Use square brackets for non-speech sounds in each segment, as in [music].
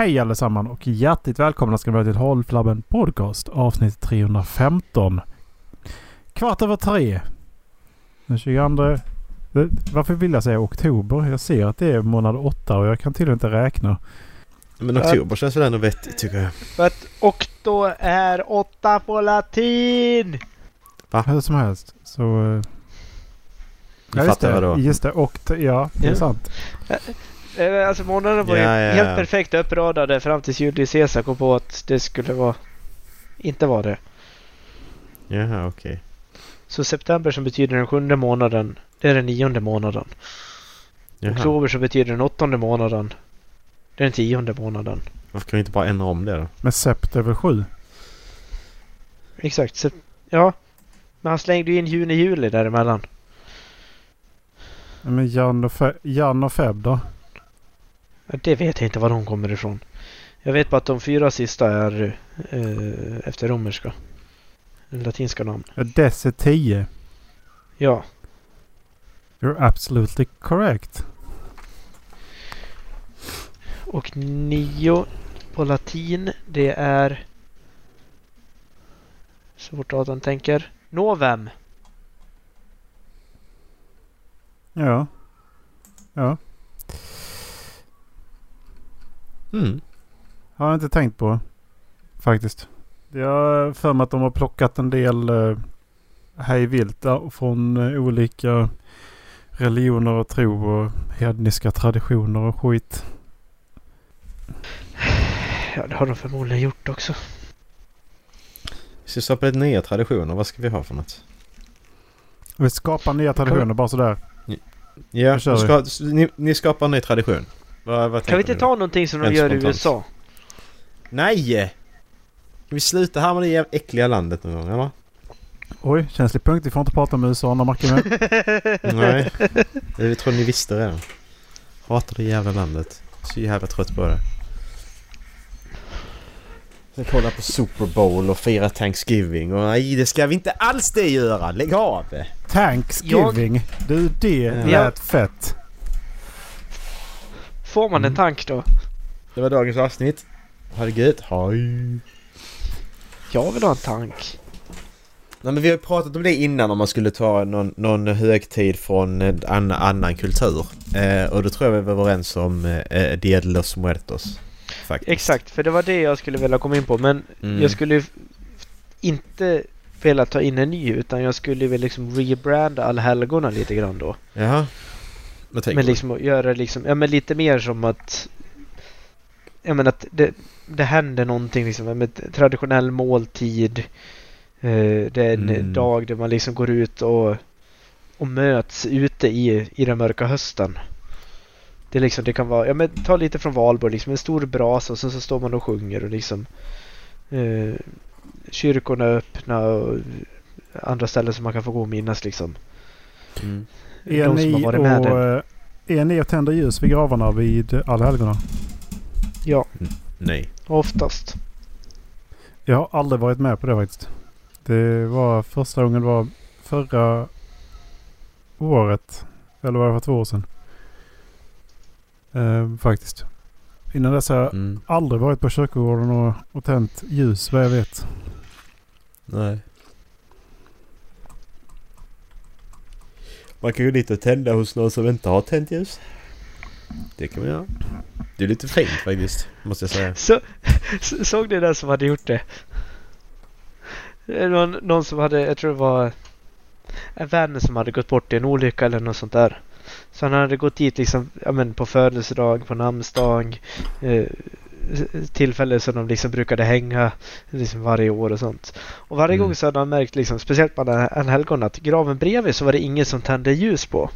Hej allesammans och hjärtligt välkomna ska ni vara till Håll Flabben Podcast avsnitt 315. Kvart över tre. Den 22... Varför vill jag säga oktober? Jag ser att det är månad åtta och jag kan tydligen inte räkna. Men oktober känns väl ändå vettigt tycker jag. För att okto är åtta på latin! Hur som helst så... eh, Du just det. Just det. Okt ja, det är Ja. sant. Eh, Alltså månaderna var ju Ja, ja, helt perfekt uppradade fram tills Julius Caesar kom på att det skulle vara... Inte vara det. Jaha okej. Så september som betyder den sjunde månaden, det är den nionde månaden. Jaha. Oktober som betyder den åttonde månaden, det är den tionde månaden. Varför kan vi inte bara ändra om det då? Men sept är väl sju? Exakt. Sep- ja. Men han slängde ju in juni-juli däremellan. Men Jan och, Fe- Jan och Feb då? Det vet jag inte var de kommer ifrån. Jag vet bara att de fyra sista är eh, efter romerska. Latinska namn. Dess är tio. Ja. You're absolutely correct. Och nio på latin, det är... Så fort datorn tänker. Novem. Ja. Ja. Mm. Har jag inte tänkt på. Faktiskt. Jag har för mig att de har plockat en del uh, hej vilt från eh, olika religioner och tro och hedniska traditioner och skit. Ja, det har de förmodligen gjort också. Vi ska skapa lite nya traditioner. Vad ska vi ha för något? Vi skapar nya traditioner bara sådär. Ja, ska, ni, ni skapar en ny tradition. Vad, vad Kan vi inte ta någonting som de gör i spontant. USA? Nej! Kan vi sluta här med det jävla äckliga landet någon gång eller? Oj, känslig punkt. Vi får inte prata om USA när Macke med. [laughs] Nej. Jag tror ni visste redan. Hatar det jävla landet. Så jävla trött på det. Ska kolla på Super Bowl och fira Thanksgiving och nej det ska vi inte alls det göra. Lägg av! Thanksgiving. Du, det Ja. lät fett. Får man en Mm. tank då? Det var dagens avsnitt. Ha det gött. Hej! Jag vill ha en tank. Nej men vi har ju pratat om det innan om man skulle ta någon, någon högtid från en annan, annan kultur. Eh, och då tror jag vi var överens om eh, Dia de los Muertos. Faktiskt. Exakt, för det var det jag skulle vilja komma in på. Men Mm. jag skulle inte vilja ta in en ny utan jag skulle väl liksom rebranda allhelgona lite grann då. Jaha. Men liksom att göra liksom, ja men lite mer som att Ja men att det, det händer någonting liksom med traditionell måltid. Eh, det är en Mm. dag där man liksom går ut och, och möts ute i, i den mörka hösten. Det är liksom, det kan vara, ja men ta lite från Valborg liksom, en stor brasa och sen så står man och sjunger och liksom eh, Kyrkorna är öppna och andra ställen som man kan få gå och minnas liksom. Mm. Är De som har ni, varit med och, där. eh, är ni och tänder ljus vid gravarna vid allhelgona? Ja, Nej. oftast. Jag har aldrig varit med på det faktiskt. Det var första gången var förra året. Eller var det för två år sedan? Eh, faktiskt. Innan dess har jag Mm. aldrig varit på kyrkogården och, och tänt ljus vad jag vet. Nej. Man kan gå dit och tända hos någon som inte har tänt ljus. Det kan man göra. Det är lite fint faktiskt, måste jag säga. Så, så- såg ni den som hade gjort det? Var Någon, någon som hade, jag tror det var en vän som hade gått bort i en olycka eller något sånt där. Så han hade gått dit liksom, ja men på födelsedag, på namnsdag, eh, tillfälle som de liksom brukade hänga liksom varje år och sånt. Och varje Mm. gång så hade han märkt, liksom, speciellt på en en helgon, att graven bredvid så var det ingen som tände ljus på.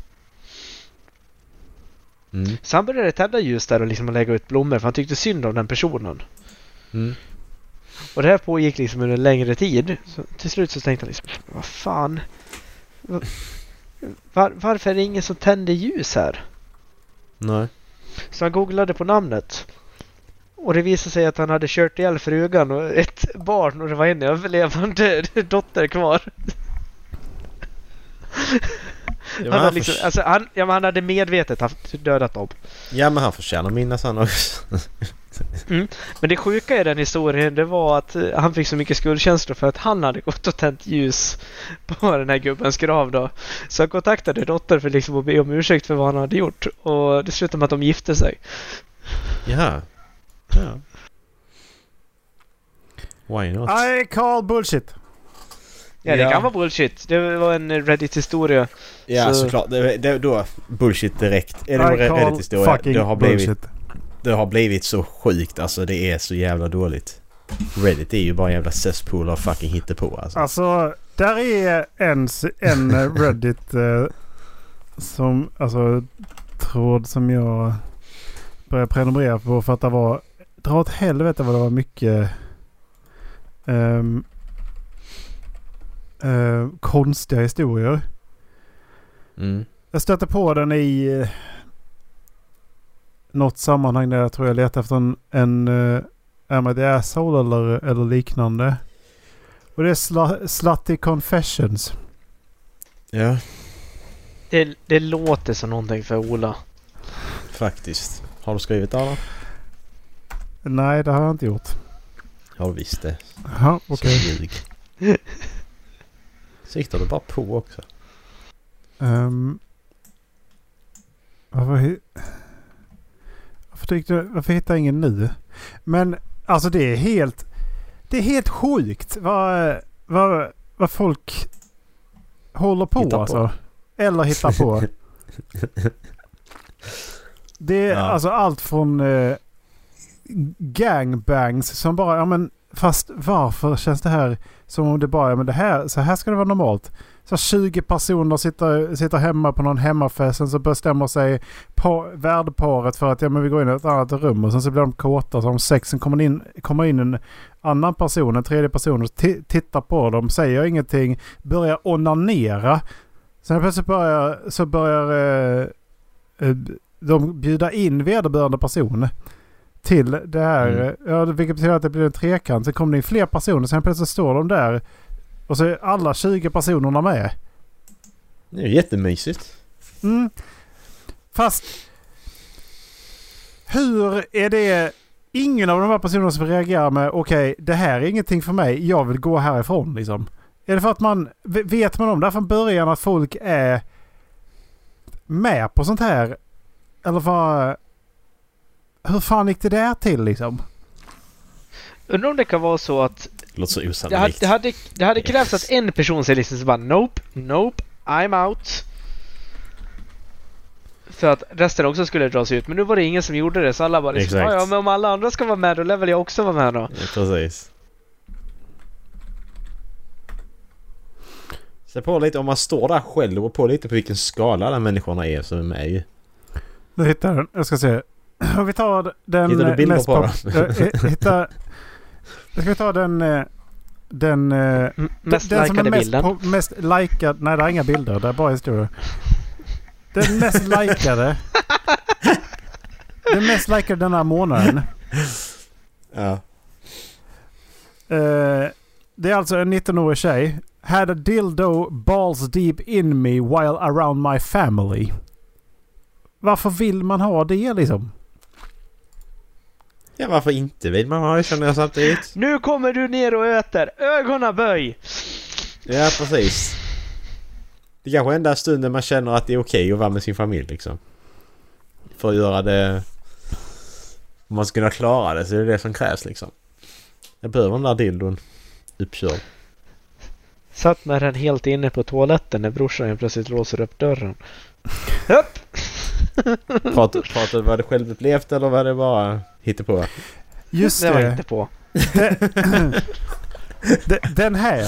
Mm. Så han började tända ljus där och liksom lägga ut blommor för han tyckte synd om den personen. Mm. Och det här pågick liksom under en längre tid. Så till slut så tänkte han liksom, vad fan. Var, varför är det ingen som tänder ljus här? Nej. Så han googlade på namnet. Och det visade sig att han hade kört ihjäl frugan och ett barn och det var en överlevande [laughs] dotter kvar. Ja, han, hade liksom, alltså, han, ja, han hade medvetet haft dödat dem. ja men han förtjänar minnas han också. [laughs] Men det sjuka i den historien det var att eh, han fick så mycket skuldkänslor för att han hade gått och tänt ljus på den här gubbens grav då. Så han kontaktade dottern för liksom att be om ursäkt för vad han hade gjort. Och det slutade med att de gifte sig. Jaha. Ja. Why not? I call bullshit. Ja, det Ja. kan vara bullshit. Det var en Reddit-historia. Ja Så- såklart. Det, det, då, bullshit direkt. Är det en Reddit-historia? Det har, blivit, bullshit. det har blivit så sjukt. Alltså det är så jävla dåligt. Reddit är ju bara en jävla cesspool av fucking hittepå alltså. Alltså, där är en, en eh, [laughs] Reddit eh, som, alltså tråd som jag började prenumerera på för att det var, dra åt helvete vad det var mycket ehm, eh, konstiga historier. Mm. Jag stötte på den i eh, något sammanhang där jag tror jag letade efter en, en uh, Am I the asshole eller, eller liknande. Och det är sla, Slutty Confessions. Ja, Det, det låter som någonting för Ola. faktiskt. Har du skrivit Adam? Nej, det har jag inte gjort. Har du visst det. Jaha, Så okej. ljug. [laughs] Siktar du bara på också? Um, varför, hi- varför, tyckte, varför hittar jag ingen nu? Men alltså det är helt... Det är helt sjukt vad, vad, vad folk håller på, Hittar på. alltså. Eller hittar på. [laughs] Det är Ja. alltså allt från eh, gangbangs som bara, ja men fast varför känns det här som om det bara, ja men det här, så här ska det vara normalt. Så 20 personer sitter, sitter hemma på någon hemmafest sen så bestämmer sig på, värdparet för att ja, men vi går in i ett annat rum och sen så blir de kåta. Så om sexen kommer in, kommer in en annan person, en tredje person och tittar på dem, säger ingenting, börjar onanera. Sen plötsligt börjar, så börjar eh, eh, de bjuda in vederbörande person till det här. Mm. Ja, vilket betyder att det blir en trekant. Sen kommer det in fler personer. Sen plötsligt står de där och så är alla 20 personerna med. Det är jättemysigt. Mm. Fast hur är det ingen av de här personerna som reagerar med okej det här är ingenting för mig, jag vill gå härifrån liksom. Är det för att man vet man om det här från början att folk är med på sånt här? Eller vad? Hur fan gick det där till liksom? Undrar om det kan vara så att Det låter så det hade, osannolikt. det hade, det hade krävts att en person säger liksom så bara Nope, nope, I'm out. För att resten också skulle dras ut. Men nu var det ingen som gjorde det så alla bara liksom, Exakt. "Ja, ja men om alla andra ska vara med då lär väl jag också vara med då. Ja, precis. Se på lite om man står där själv och på lite på vilken skala alla människorna är som är med ju. Nu hittar jag den. Jag ska se. Om vi tar den Hittar du eh, bilder mest på pop- eh, eh, Hitta... Ska vi ta den... Den... M- mest den som är mest, bilden. på, mest likad... Nej, det är inga bilder. Det är bara historier. Den mest likade... den mest likade den här månaden. Ja. Eh, det är alltså en 19-årig tjej. Had a dildo balls deep in me while around my family. Varför vill man ha det liksom? Ja varför inte vill man ha det känner jag samtidigt. Nu kommer du ner och äter! Ögonen böj! Ja precis. Det är kanske enda stunden man känner att det är okej att vara med sin familj liksom. För att göra det... Om man ska kunna klara det så är det det som krävs liksom. Jag behöver den där dildon uppkörd. Satt med den helt inne på toaletten när brorsan plötsligt låser upp dörren. Upp! [laughs] Pratar, pratar, var det självupplevt eller var det bara hittepå? Just det var det. inte på. De- Den här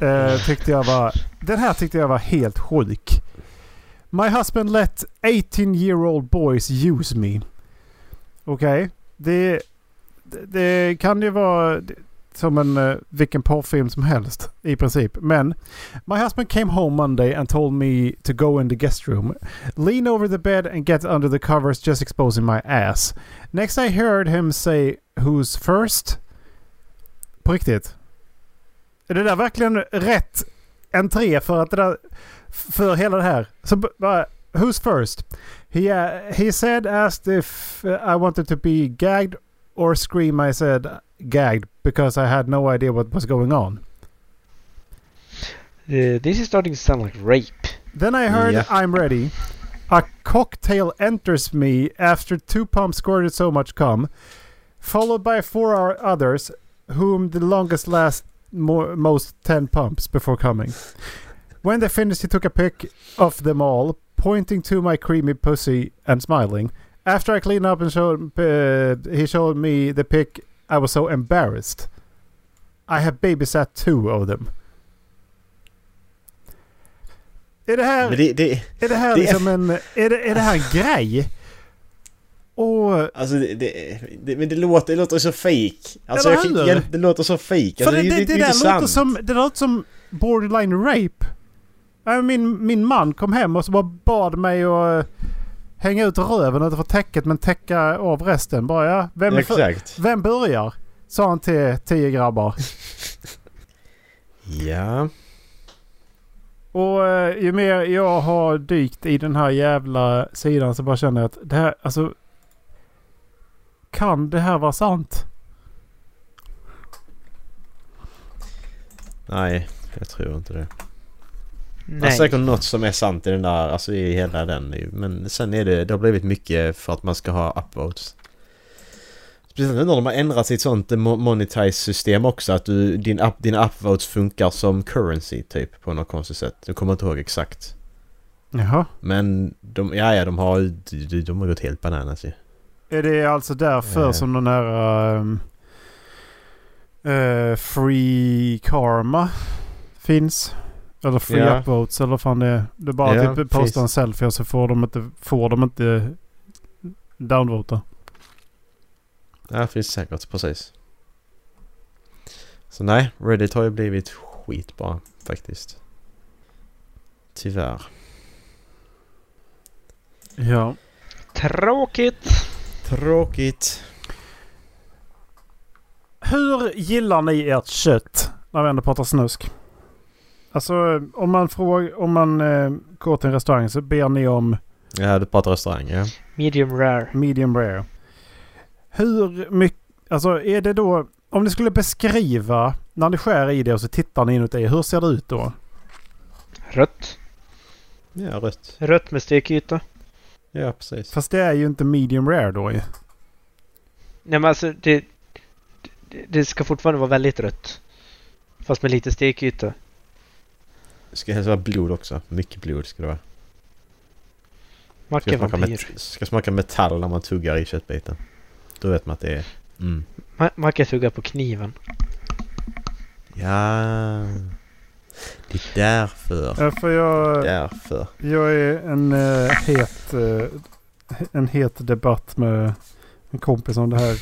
eh, tyckte jag var... Den här tyckte jag var helt sjuk. My husband let 18 year old boys use me. Okej. Det, det, det kan ju vara som en uh, vilken porrfilm som helst i princip. Men My husband came home Monday and told me to go in the guest room. Lean over the bed and get under the covers just exposing my ass. Next I heard him say who's first? På riktigt. Är det där verkligen rätt entré för att det där... För hela det här? Så bara... Who's first? He, uh, he said asked if I wanted to be gagged or scream I said gagged because I had no idea what was going on. Uh, this is starting to sound like rape. Then I heard Yeah. I'm ready. A cocktail enters me after two pumps squirted so much cum, followed by four others, whom the longest last more, most ten pumps before coming. When they finished, he took a pic of them all, pointing to my creamy pussy and smiling. After I cleaned up and showed, uh, he showed me the pic. I was so embarrassed. I have babysat two of them. Är det här... Det, det, Är det här Det liksom en... Är det, är det här en [laughs] grej? Och... alltså det, det, det, men det låter, det låter så fake. Alltså jag hjälpa- det låter så fake. Alltså, det, det, det, är inte där låter sant. som, det låter som borderline rape. Äh, Min, min man kom hem och så bara bad mig eh, hänga ut röven utanför täcket men täcka av resten. Bara ja, vem, Exakt. vem börjar? Sa han till tio grabbar. [laughs] Ja. Och eh, ju mer jag har dykt i den här jävla sidan så bara känner jag att det här, alltså... Kan det här vara sant? Nej, jag tror inte det. Det är Nej. säkert något som är sant i den där, alltså i hela den. Men sen är det, det har blivit mycket för att man ska ha upvotes. Speciellt nu när de har ändrat sitt sånt mo- monetize-system också. Att du, din up, dina upvotes funkar som currency typ på något konstigt sätt. Jag kommer inte ihåg exakt. Jaha. Men de, ja, ja, de har, de, de har gått helt bananas ju. Är det alltså därför Eh. som den här ehm, eh, Free Karma finns? Eller Free Ja. Upvotes eller vad fan det är. Du bara Ja, typ postar en selfie och så får de inte, får de inte downvota. Ja, det finns säkert, precis. Så nej, Reddit har ju blivit skitbra faktiskt. Tyvärr. Ja. Tråkigt. Tråkigt. Hur gillar ni ert kött? När vi ändå pratar snusk. Alltså om man, frågar, om man eh, går till en restaurang så ber ni om Ja, du pratar restaurang ja. Medium rare. medium rare. Hur mycket... Alltså är det då... Om ni skulle beskriva när ni skär i det och så tittar ni inuti. Hur ser det ut då? Rött. Ja, rött. Rött med stekyta. Ja, precis. Fast det är ju inte medium rare då ju. Nej men alltså det, det, det ska fortfarande vara väldigt rött. Fast med lite stekyta. Ska helst vara blod också. Mycket blod ska det vara. Ska Macka smaka, vampyr. met- ska smaka metall när man tuggar i köttbiten. Då vet man att det är... Mm. Ma- Macka tuggar på kniven. Ja... Det är därför. Ja, för jag, Därför. jag är en uh, het... eh, en het debatt med en kompis om det här.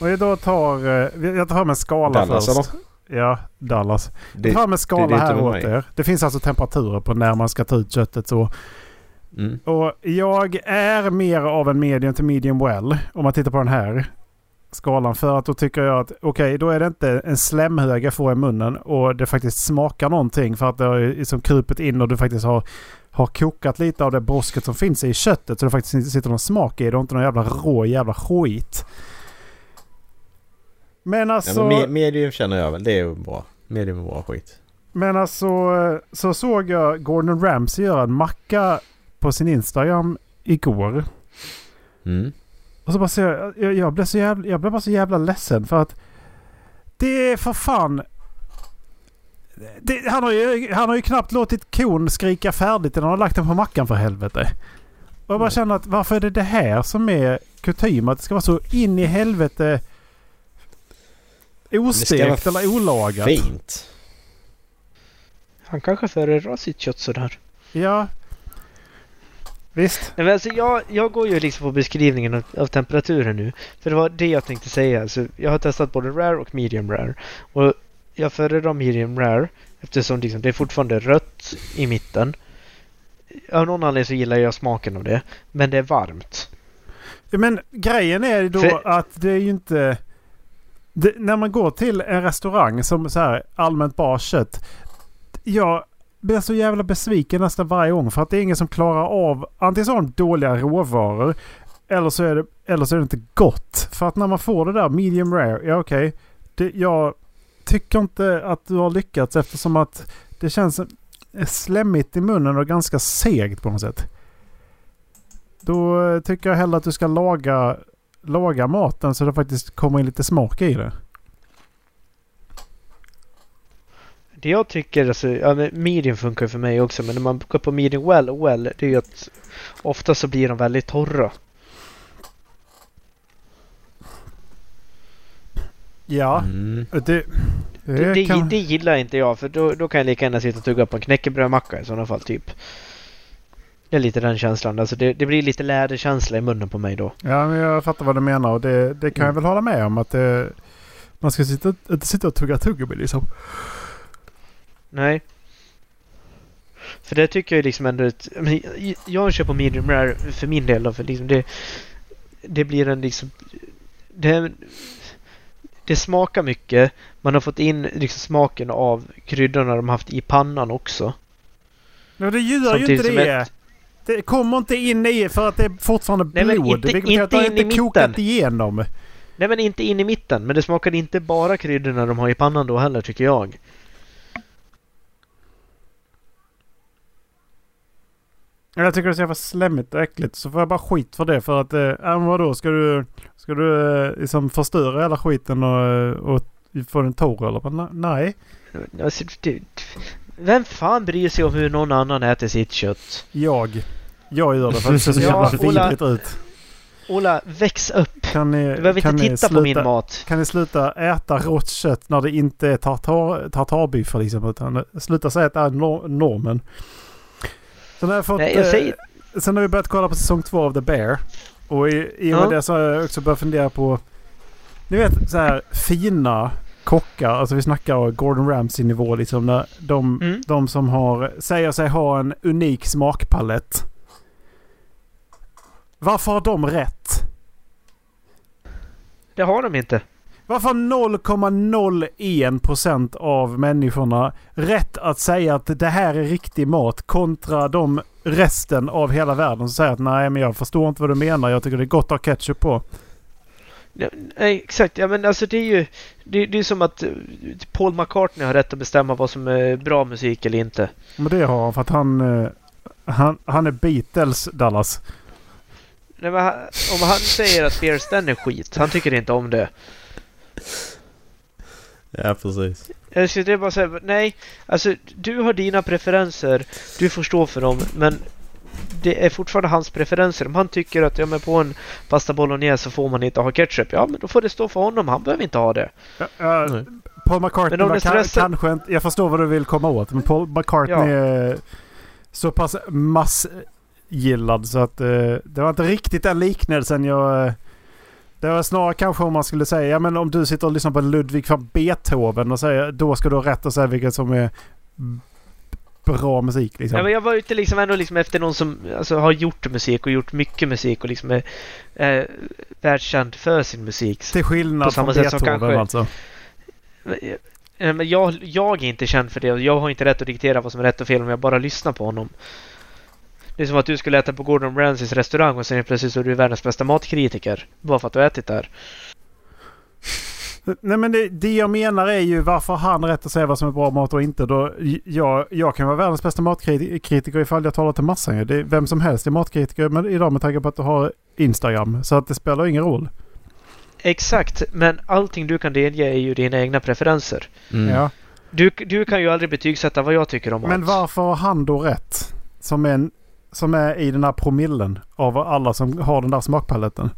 Och idag tar... eh, jag tar med skala Dallas först. Ja, Dallas. Det, med en skala det inte här åt mig. er. Det finns alltså temperaturer på när man ska ta ut köttet så. mm. Och jag är mer av en medium till medium well. Om man tittar på den här skalan. För att då tycker jag att okej, då är det inte en slemhög jag får i munnen och det faktiskt smakar någonting. För att det har liksom krupit in och du faktiskt har, har kokat lite av det brosket som finns i köttet. Så det faktiskt inte sitter någon smak i det och inte någon jävla rå jävla skit. Men Ja, alltså... men me- medium känner jag väl. Det är ju bra. Medium är bra skit. Men alltså så såg jag Gordon Ramsay göra en macka på sin Instagram igår. Mm. Och så bara så jag, jag, jag, blev så jävla, jag blev bara så jävla ledsen för att det är för fan... Det, han, har ju, han har ju knappt låtit kon skrika färdigt innan han har lagt den på mackan för helvete. Och jag bara Mm. känner att varför är det det här som är kutym? Att det ska vara så in i helvete ostekt eller olagat. Fint. Han kanske föredrar sitt kött sådär. Ja. Visst. Nej, men alltså jag, jag går ju liksom på beskrivningen av, av temperaturen nu. För det var det jag tänkte säga. Alltså, jag har testat både rare och medium rare. Och jag föredrar medium rare eftersom liksom, det är fortfarande rött i mitten. Av någon anledning så gillar jag smaken av det. Men det är varmt. Men grejen är ju då För- att det är ju inte... Det, när man går till en restaurang som så här allmänt bra kött. Jag blir så jävla besviken nästan varje gång för att det är ingen som klarar av... Antingen så har de dåliga råvaror. eller, så är det, eller så är det inte gott. För att när man får det där medium rare, ja okej. Okay, Jag tycker inte att du har lyckats eftersom att det känns slemmigt i munnen och ganska segt på något sätt. Då eh, tycker jag hellre att du ska laga, laga maten så det faktiskt kommer in lite smak i det. Det jag tycker, alltså, ja, medium funkar för mig också, men när man går på medium well och well, det är ju att ofta så blir de väldigt torra. Ja, Mm. det, det, Det, det, kan... det gillar inte jag, för då, då kan jag lika gärna sitta och tugga på en knäckebrödmacka i sådana fall, typ. Det är lite den känslan. Alltså det, det blir lite läderkänsla i munnen på mig då. Ja, men jag fattar vad du menar och det, det kan jag Mm. väl hålla med om att det, man ska sitta, inte sitta och tugga tuggummi liksom. Nej. För det tycker jag liksom ändå... Men jag- jag kör på medium rare för min del då, för liksom det... Det blir en liksom... Det, det smakar mycket. Man har fått in liksom smaken av kryddorna de haft i pannan också. Men det gör ju Samtidigt inte som det. ett- Det kommer inte in i för att det är fortfarande Nej, men blod. inte- vilket inte det in i inte kokat mitten. igenom. Nej men inte in i mitten. Men det smakar inte bara kryddorna de har i pannan då heller tycker jag. Jag tycker det är så jävla slemmigt och äckligt. Så får jag bara skit för det. För att, eh, ja men vadå? Ska du, ska du eh, liksom förstöra hela skiten och, eh, och få den torr eller? vad? Nej. Alltså, vem fan bryr sig om hur någon annan äter sitt kött? Jag. Jag gör det för det ser så jävla vidrigt ut. Ola, väx upp! Kan ni, Du behöver kan inte titta på min sluta- mat. Kan ni sluta äta rått kött när det inte är tartar, tartarbiffar liksom? Utan sluta säga att det är nor- normen. Sen har jag fått... Nej, jag eh, säger... Sen har vi börjat kolla på säsong två av The Bear. Och i, i och med Ja. det så har jag också börjat fundera på... Ni vet så här fina kockar. Alltså vi snackar Gordon Ramsay nivå liksom. När de, Mm. de som har, säger sig ha en unik smakpalett. Varför har de rätt? Det har de inte. Varför har 0,01% av människorna rätt att säga att det här är riktig mat kontra de resten av hela världen som säger att nej men jag förstår inte vad du menar. Jag tycker det är gott att ha ketchup på. Ja, Nej, exakt. Ja, men alltså det är ju... Det, det är som att eh, Paul McCartney har rätt att bestämma vad som är bra musik eller inte. Men det har han för att han, eh, han, han är Beatles Dallas. Nej, men han, om han säger att Bear Stan är skit, han tycker inte om det. Ja, precis. Jag skulle bara säga, nej, alltså du har dina preferenser, du får stå för dem, men det är fortfarande hans preferenser. Om han tycker att ja, men på en pasta bolognese så får man inte ha ketchup, ja men då får det stå för honom, han behöver inte ha det. Ja, Nej. Paul McCartney Men kan, kanske inte... Jag förstår vad du vill komma åt. Men Paul McCartney Ja. är så pass massgillad så att eh, det var inte riktigt den liknelsen jag... eh, det var snarare kanske om man skulle säga, ja men om du sitter och lyssnar på Ludwig van Beethoven och säger då ska du ha rätt att säga vilket som är bra musik liksom. Ja, men jag var ute liksom ändå liksom efter någon som alltså, har gjort musik och gjort mycket musik och liksom är eh, världskänd för sin musik. Till skillnad på samma från sätt som Beethoven kanske- alltså. Eh, Men jag, jag är inte känd för det och jag har inte rätt att diktera vad som är rätt och fel om jag bara lyssnar på honom. Det är som att du skulle äta på Gordon Ramsays restaurang och sen plötsligt så är du världens bästa matkritiker. Bara för att du har ätit där. Nej men det, det jag menar är ju varför han rätt att säga vad som är bra mat och inte. Då, jag, jag kan vara världens bästa matkritiker ifall jag talar till massan. Det är, vem som helst är matkritiker men idag med tanke på att du har Instagram. Så att det spelar ingen roll. Exakt, men allting du kan delge är ju dina egna preferenser. Mm. Ja. Du, du kan ju aldrig betygsätta vad jag tycker om mat. Men varför har han då rätt? Som en, som är i den här promillen av alla som har den där smakpaletten.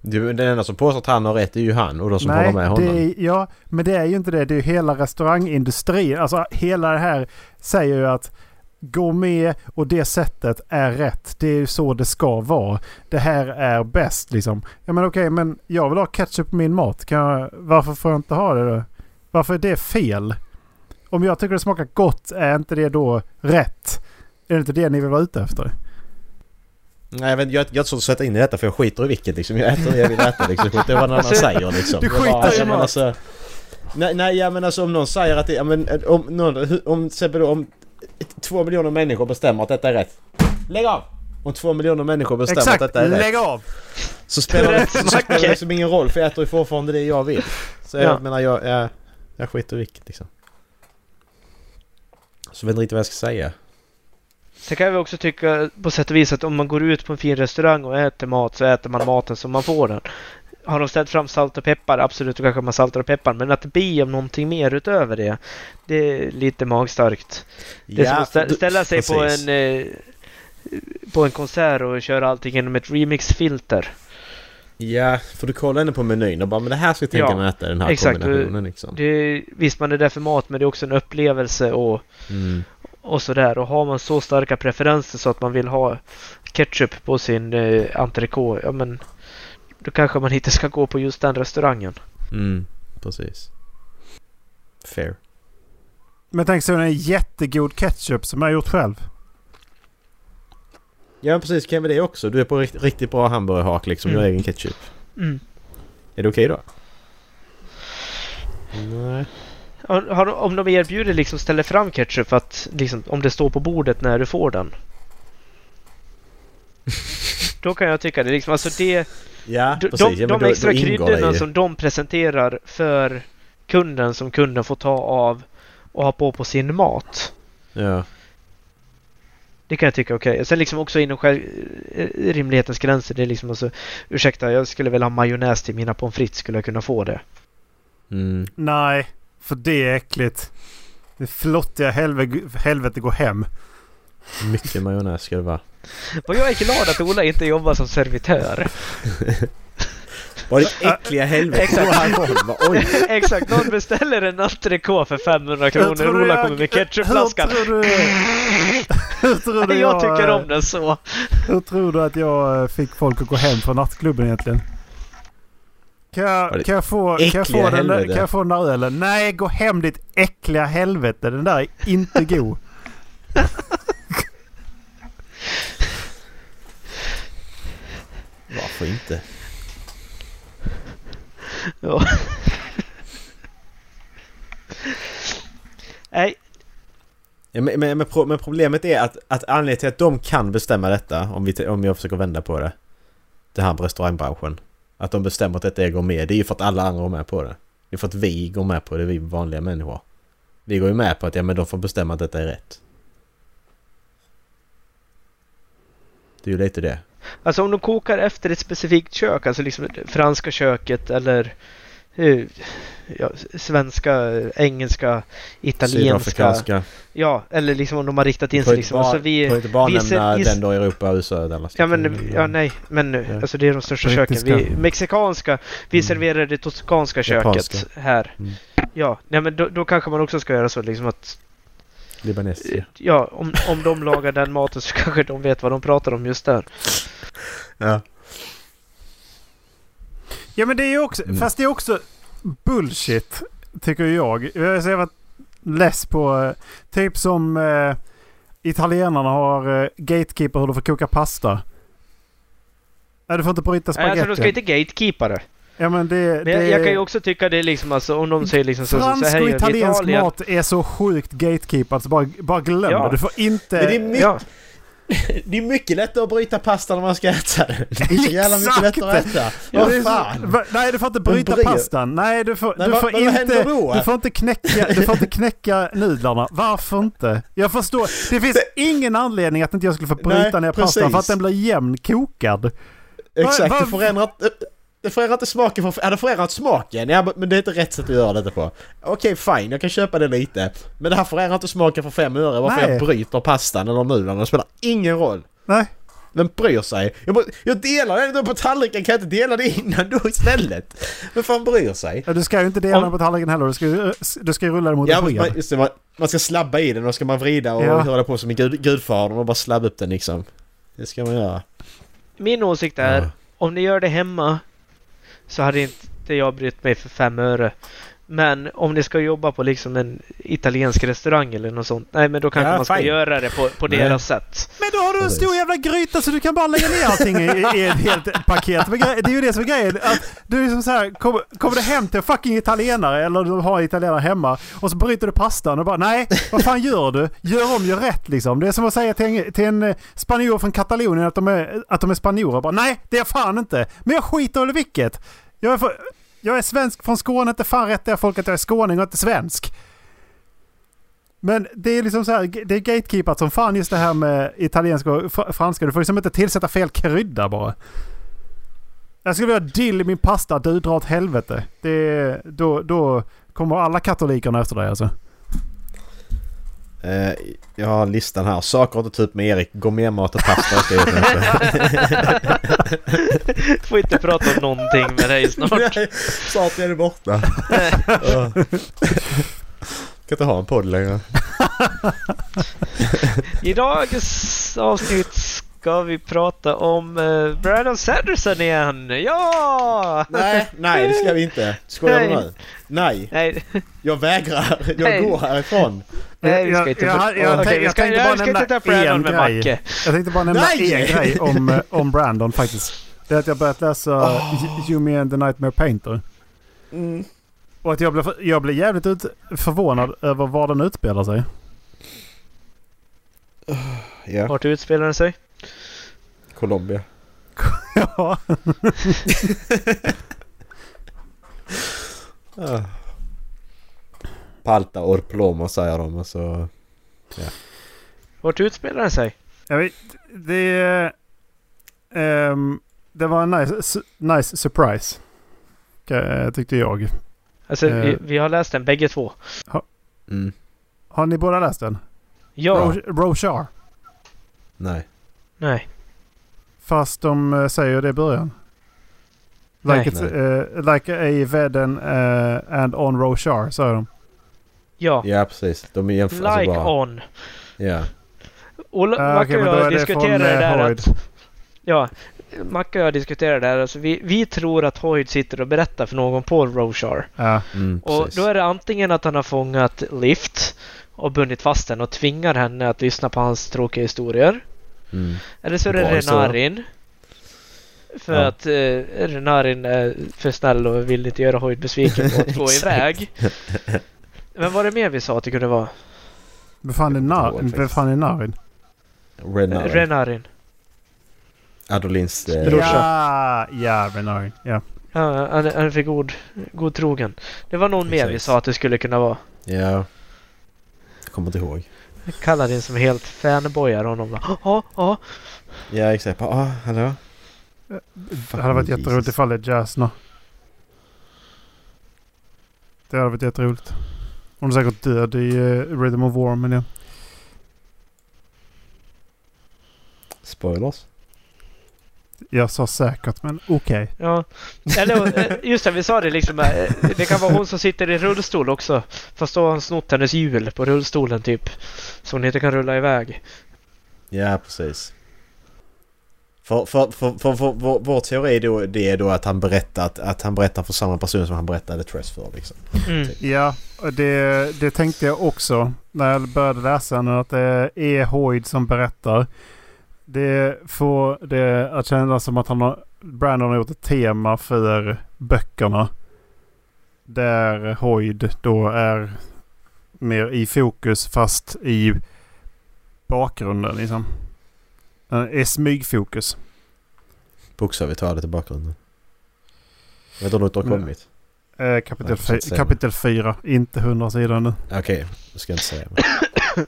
Du, den enda som påstår att han har rätt är ju han och de som håller med honom. det är, ja, men det är ju inte det. Det är ju hela restaurangindustrin. Alltså hela det här säger ju att gå med och det sättet är rätt. Det är ju så det ska vara. Det här är bäst liksom. Ja men okej, men jag vill ha ketchup på min mat. Kan jag, varför får jag inte ha det då? Varför är det fel? Om jag tycker det smakar gott, är inte det då rätt? Är det inte det ni vill vara ute efter? Nej, jag, vet, jag, jag har inte så att sätta in i detta för jag skiter i vilket liksom. Jag äter det jag vill äta liksom. Skiter i vad någon annan Alltså, säger liksom. du bara, skiter i mat. alltså, nej, nej, ja men alltså om någon säger att det, ja, men eh, om någon, om, exempel då, om två miljoner människor bestämmer att detta är rätt. Lägg av! Om två miljoner människor bestämmer Exakt, att detta är rätt. lägg av! Så spelar det, [laughs] så spelar det liksom ingen roll för jag äter ju fortfarande det jag vill. Så jag Ja. menar jag, jag, jag skiter i vilket liksom. Så jag vet inte riktigt vad jag ska säga. Sen kan vi också tycka på sätt och vis att om man går ut på en fin restaurang och äter mat så äter man maten som man får den. Har de ställt fram salt och peppar, absolut, då kanske man saltar och peppar. Men att be om någonting mer utöver det, det är lite magstarkt. Det är som att stä- ställa sig på en, eh, på en konsert och köra allting genom ett remixfilter. Ja, för du kollar ändå på menyn och bara men det här ska jag tänka Ja, mig att äta den här exakt. kombinationen liksom. Det visst, man är där för mat, men det är också en upplevelse och, Mm. Och sådär. Och har man så starka preferenser så att man vill ha ketchup på sin eh, entrecote, ja men då kanske man inte [laughs] ska gå på just den restaurangen. Mm, precis. Fair. Men tänk så en jättegod ketchup som jag har gjort själv. Ja precis, kan vi det också? Du är på rikt, riktigt bra hamburgerhak liksom, Mm. gör egen ketchup. Mm. Är det okej då? Nej. Har, har, om de erbjuder liksom ställer fram ketchup för att liksom, om det står på bordet när du får den. [laughs] Då kan jag tycka det liksom, alltså det, Ja, de, precis. de, ja, men de då- extra kryddorna som de presenterar för kunden som kunden får ta av och ha på på sin mat. Ja. Det kan jag tycka är okej. Sen liksom också inom själv, eh, rimlighetens gränser. Det är liksom alltså, ursäkta, jag skulle väl ha majonnäs till mina pommes frites. Skulle jag kunna få det? Mm. Nej, för det är äckligt. Det flottiga helve, helvete går hem. Mycket majonnäs ska det vara. Och jag är glad att Ola inte jobbar som servitör. [laughs] Vad ditt äckliga helvete. Exakt. Bara, Oj. [laughs] Exakt, någon beställer en entrecote för 500 Hur kronor. du Ola jag- kommer med ketchupflaskan. Hur tror du... [laughs] Hur tror du Jag tycker eh, om den så. Hur tror du att jag eh, fick folk att gå hem från nattklubben egentligen? Kan jag, det kan jag få, kan jag få, äckliga den där, helvete? kan jag få den där ölen? Nej, gå hem ditt äckliga helvete. Den där är inte [laughs] god. Varför inte? Ja. Nej, Ja, men, men, men, pro, men problemet är att, att anledningen till att de kan bestämma detta, om, vi, om jag försöker vända på det. Det här med restaurangbranschen. Att de bestämmer att detta är går med. Det är ju för att alla andra går med på det. Det är för att vi går med på det, vi vanliga människor. Vi går ju med på att ja, men de får bestämma att detta är rätt. Det är ju lite det. alltså om de kokar efter ett specifikt kök, alltså liksom det franska köket eller ja, svenska, engelska, italienska. Ja, eller liksom om de har riktat in sig liksom. bara, Alltså vi, får inte bara vi nämna ser- den då Europa, USA Dallas. Ja men, ja nej, men Ja. alltså det är de största köken. Brittiska. Vi, mexikanska, vi Mm. serverar det toskanska köket Japanska. här. Mm. Ja, nej men då, då kanske man också ska göra så liksom att Libanesiska. Ja, om, om de lagar den maten så kanske de vet vad de pratar om just där. Ja. Ja men det är ju också, Mm. fast det är också bullshit tycker jag. Jag har varit less på, eh, typ som eh, italienarna har eh, gatekeeper hur du får koka pasta. Nej du får inte bryta Nej, alltså de ska spagetti. inte gatekeepa det. Ja men det... Men det jag, jag kan ju också tycka det är liksom alltså om de säger liksom så, så, så Fransk här och italiensk Italien. mat är så sjukt gatekeepad så bara, bara glöm Ja. det. Du får inte... Men det är mycket, Ja, det är mycket lättare att bryta pasta när man ska äta den. Det är så jävla mycket lättare att äta. Ja, Vad så- fan! Va- Nej du får inte Men bryta bry- pastan. Nej du får, Nej, du får vad inte... Du får inte knäcka, du får inte knäcka nudlarna. Varför inte? Jag förstår. Det finns ingen anledning att inte jag skulle få bryta Nej, ner pastan precis. för att den blir jämnkokad. Exakt, vad- det förändrar. Det förändrar inte smaken för... Ja, det förändrat smaken. Ja, men det är inte rätt sätt att göra detta på. Okej, fine. Jag kan köpa det lite. Men det här förändrar inte smaken för fem öre. Varför Nej. jag bryter pastan eller nudlarna. Det spelar ingen roll. Nej. Vem bryr sig? Jag, bara- jag delar den då på tallriken. Kan jag inte dela det innan då istället? Vem fan bryr sig? Ja, du ska ju inte dela Om- den på tallriken heller. Du ska, ju- du ska ju rulla den mot Ja, en man, just det, man, man ska slabba i den och ska man vrida och Ja. höra på som i gud, Gudfadern och bara slabba upp den liksom. Det ska man göra. min åsikt är Ja. om ni gör det hemma så hade inte jag brytt mig för fem öre. Men om ni ska jobba på liksom en italiensk restaurang eller något sånt. Nej men då kanske Ja, man ska fine. göra det på, på deras sätt. Men då har du en stor jävla gryta så du kan bara lägga ner allting i, i ett helt paket. Det är ju det som är grejen. Att du är liksom så här, kommer, kommer du hem till en fucking italienare eller du har en italienare hemma och så bryter du pastan och bara nej, vad fan gör du? Gör om, gör rätt liksom. Det är som att säga till en, till en spanjor från Katalonien att de är, att de är spanjorer. Bara, nej, det är jag fan inte. Men jag skiter i vilket. Jag är, för, jag är svensk från Skåne, inte fan rätt jag folk att jag är skåning och inte svensk. Men det är liksom så här, det är gatekeepat som fan just det här med italienska och fr- franska. Du får liksom inte tillsätta fel krydda bara. Jag skulle vilja ha dill i min pasta, du drar åt helvete. Det, då, då kommer alla katolikerna efter dig alltså. Eh, jag har listan här. Saker ta upp med Erik. Gourmetmat och pasta har jag ner. [laughs] Får inte prata om någonting med dig snart. [laughs] Nej, Snart är det borta. Ja. [laughs] kan inte ha en podd längre. I dagens avsnitt ska vi prata om uh, Brandon Sanderson igen. Ja! Nej, nej det ska vi inte. Skojar du Nej. nu? Nej, Nej, jag vägrar. Jag Nej. går härifrån. nej vi ska Jag- inte... jag- jag- jag vi ska, tänkte bara jag ska nämna inte ta Brandon en med grej. Macke. Jag tänkte bara nämna Nej! en grej om, eh, om Brandon faktiskt. Det är att jag börjat läsa oh. Yumi and the Nightmare Painter. Mm. Och att jag blev, jag blev jävligt ut, förvånad över var den utspelar sig. Ja, Vart utspelar den sig? Colombia. ja. Ah. [laughs] Palta or plomo säger de och så... Vart utspelar den sig? Jag vet, det, ehm, det var en nice, nice surprise. Tyckte jag. Alltså, vi, Eh. vi har läst den bägge två. Mm. Har ni båda läst den? Ja. Ro- Roshar. Nej. Nej. Fast de eh, säger det i början. Like, Nej. eh, like a Veden eh, and on Roshar, säger de. Ja. Ja precis. De är jämför alltså Like bara... on. Ja. Ola, Ah, Macke okej, och jag det diskuterade eh, där Hoyd. att... Ja. Macke och jag diskuterade där. Alltså vi, vi tror att Hoyd sitter och berättar för någon på Roshar. Ja. Mm, Och precis. då är det antingen att han har fångat Lift och bundit fast henne och tvingar henne att lyssna på hans tråkiga historier. Mm. Eller så är det. Renarin. För Ja. att eh, Renarin är för snäll och vill inte göra Hoyd besviken på att [laughs] gå Exakt. iväg. Men vad är det mer vi sa att det kunde vara? Vem fan är, nar- är Narin? Renarin. Renarin. Adolins... Eh, Brorsa. Ja, ja, Renarin. Ja. Ja, han, är- han är för god, god trogen. Det var någon mer vi Exakt. sa att det skulle kunna vara. ja. Jag kommer inte ihåg. Kaladin som helt fanboyar honom. Ja, ja. Ja exakt. Ah, hallå? Det hade varit jätteroligt ifall det är Jazz nu. Det hade varit jätteroligt. Hon är säkert död i uh, Rhythm of War, men ja. Spoilers? Jag sa säkert, men okej. Ja, eller eh, just det, vi sa det liksom. eh, Det kan vara hon som sitter i rullstol också. Fast då har han snott hennes hjul på rullstolen typ. Så hon inte kan rulla iväg. Ja precis. För, för, för, för, för, vår, vår teori då, det är då att han berättar att, han berättar för samma person som han berättade Tress för liksom. Mm. Ja, och det, det tänkte jag också när jag började läsa den. Att det är Hoyd som berättar. Det får det att kännas som att han har, Brandon har gjort ett tema för böckerna. Där Hoyd då är mer i fokus fast i bakgrunden liksom. Han är smygfokus. Bokstavligt talat i bakgrunden. Vet du du har kommit? Eh, kapitel, säga kapitel 4, inte 100 sidor nu. Okej, det ska jag inte säga. [coughs]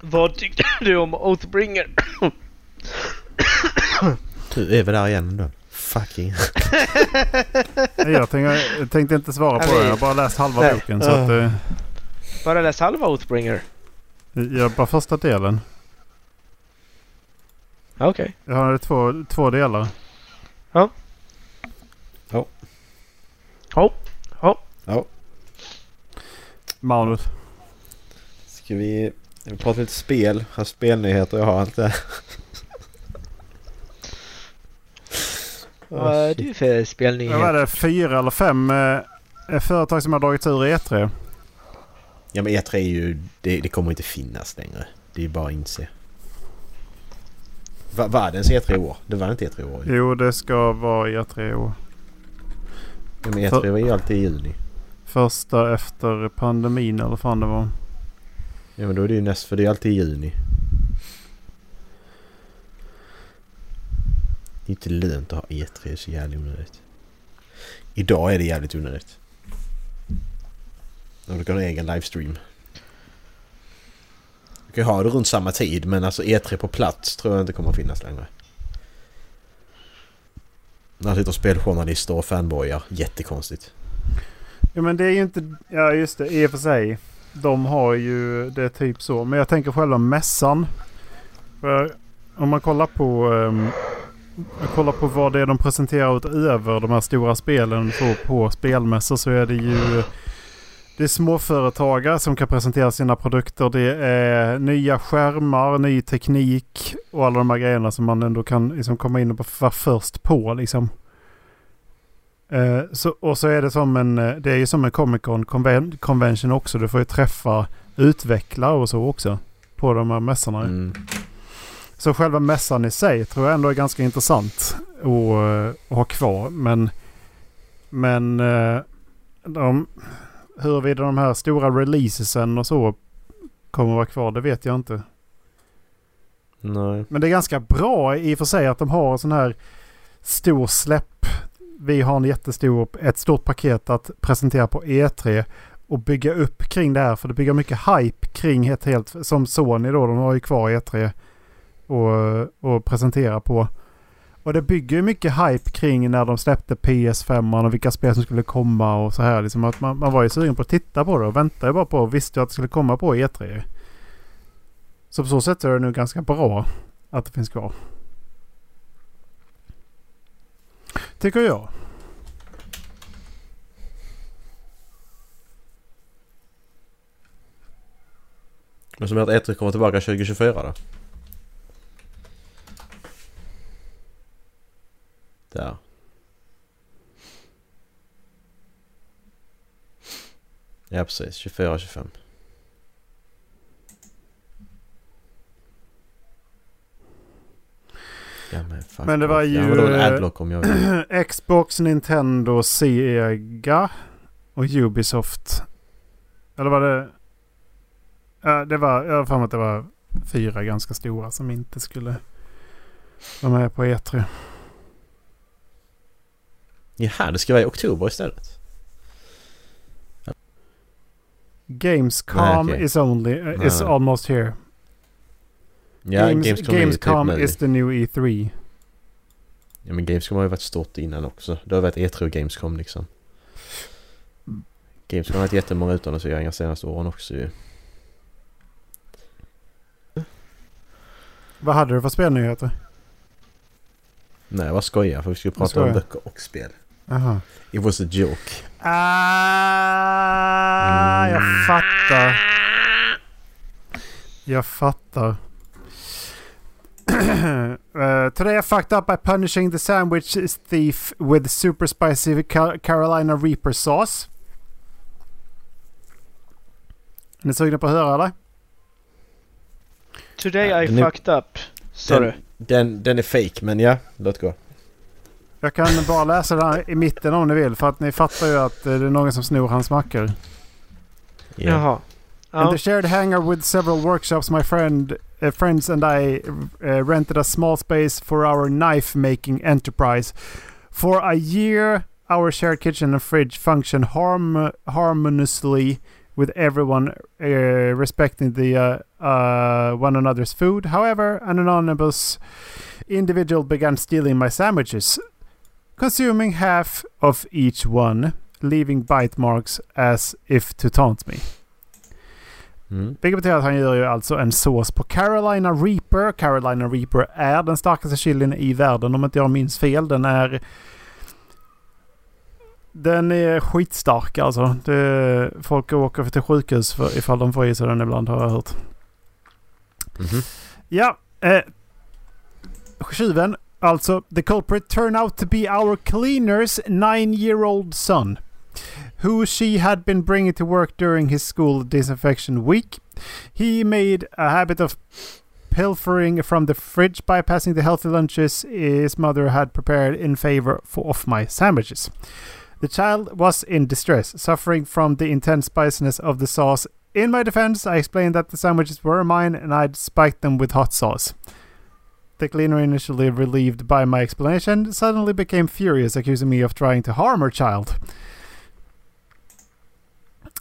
Vad tyckte du om Oathbringer? Nu är vi där igen ändå. Fucking... Jag tänkte, jag tänkte inte svara på Ja, det. Jag har bara läst halva Nej. boken. Så att, eh, Bara läs halva Oathbringer? jag bara första delen. Ja, Okej. Jag har två, två delar. Ja. Manus. Ska vi... Vi pratar lite spel. Har spelnyheter. Jag har inte... Vad är du för Vad var spelnyhet? det? Fyra eller fem eh, företag som har dragits ur E3. Ja men E3 är ju... Det, det kommer inte finnas längre. Det är bara att inse. Va, var det ens E3 i år? Det var inte E3 i år. Jo, det ska vara E3 år. Ja, men E3 var ju alltid i juni. Första efter pandemin eller vad fan det var. Ja men då är det ju näst... För det är alltid i juni. Det är inte lönt att ha E3. Det är så jävla onödigt. Idag är det jävligt onödigt. Om du kan ha en egen livestream. Du kan ha det runt samma tid men alltså E3 på plats tror jag inte kommer att finnas längre. När sitter speljournalister och fanboyar. Jättekonstigt. Ja men det är ju inte... Ja just det, i och för sig. De har ju det typ så. Men jag tänker själva mässan. För om man kollar på... Um, jag kollar på vad det är de presenterar utöver de här stora spelen så på spelmässor så är det ju... Det är småföretagare som kan presentera sina produkter. Det är nya skärmar, ny teknik och alla de här grejerna som man ändå kan liksom komma in och vara först på liksom. Eh, så, och så är det som en, eh, det är ju som en Comic Con-convention också. Du får ju träffa utvecklare och så också. På de här mässorna. Mm. Så själva mässan i sig tror jag ändå är ganska intressant att, eh, ha kvar. Men, men eh, de, huruvida de här stora releasesen och så kommer att vara kvar, det vet jag inte. Nej. Men det är ganska bra i och för sig att de har en sån här stor släpp. Vi har en jättestor, ett stort paket att presentera på E3 och bygga upp kring det här. För det bygger mycket hype kring ett helt, som Sony då, de har ju kvar E3 och, och presentera på. Och det bygger ju mycket hype kring när de släppte PS5 och vilka spel som skulle komma och så här. Liksom att man, man var ju sugen på att titta på det och väntade bara på och visste att det skulle komma på E3. Så på så sätt är det nu ganska bra att det finns kvar. Tycker jag. Men som att E3 kommer tillbaka 2024 då? Där. Ja precis, 24-25. Ja men Men det var ju, Ja. [clears throat] Xbox, Nintendo, Sega och Ubisoft. Eller var det... Ja, det var... Jag har för mig att det var fyra ganska stora som inte skulle vara med på E E3. Jaha, det ska vara i oktober istället. Gamescom Nej, okej. is only... uh, is Nej. almost here. Ja, Games, Gamescom, Gamescom typ is the new E E3. Ja men Gamescom har ju varit stort innan också. Det har varit E3 och Gamescom liksom. Gamescom har haft jättemånga utannonseringar senaste åren också ju. Vad hade du för spelnyheter? Nej jag bara skojar för vi skulle prata om böcker och spel. Aha. It was a joke. Ah, jag Mm. fattar. Jag fattar. uh, [clears throat] today I fucked up by punishing the sandwich thief with super spicy Ca- Carolina Reaper sauce. Är ni sugna på att höra eller? Today I den är- fucked up. Sa Den, den, den är fake men ja, låt gå. Jag kan bara läsa den i mitten om ni vill för att ni fattar ju att eh, det är någon som snor hans mackor. Ja. Jaha. In Ja. the shared hangar with several workshops, my friend, uh, friends and I uh, rented a small space for our knife making enterprise. For a year, our shared kitchen and fridge function harm- harmoniously with everyone uh, respecting the uh, uh, one another's food. However, an anonymous individual began stealing my sandwiches, consuming half of each one, leaving bite marks as if to taunt me. Mm. Vilket betyder att han gör ju alltså en sås på Carolina Reaper. Carolina Reaper är den starkaste chilin i världen om inte jag minns fel. Den är... Den är skitstark alltså. Det, folk åker till sjukhus för, ifall de får i sig den ibland har jag hört. Mhm. Ja. Eh, tjuven. Alltså, the culprit turned out to be our cleaner's nine-year-old son. who she had been bringing to work during his school disinfection week. He made a habit of pilfering from the fridge, bypassing the healthy lunches his mother had prepared in favor of my sandwiches. The child was in distress, suffering from the intense spiciness of the sauce. In my defense, I explained that the sandwiches were mine and I'd spiked them with hot sauce. The cleaner, initially relieved by my explanation, suddenly became furious, accusing me of trying to harm her child.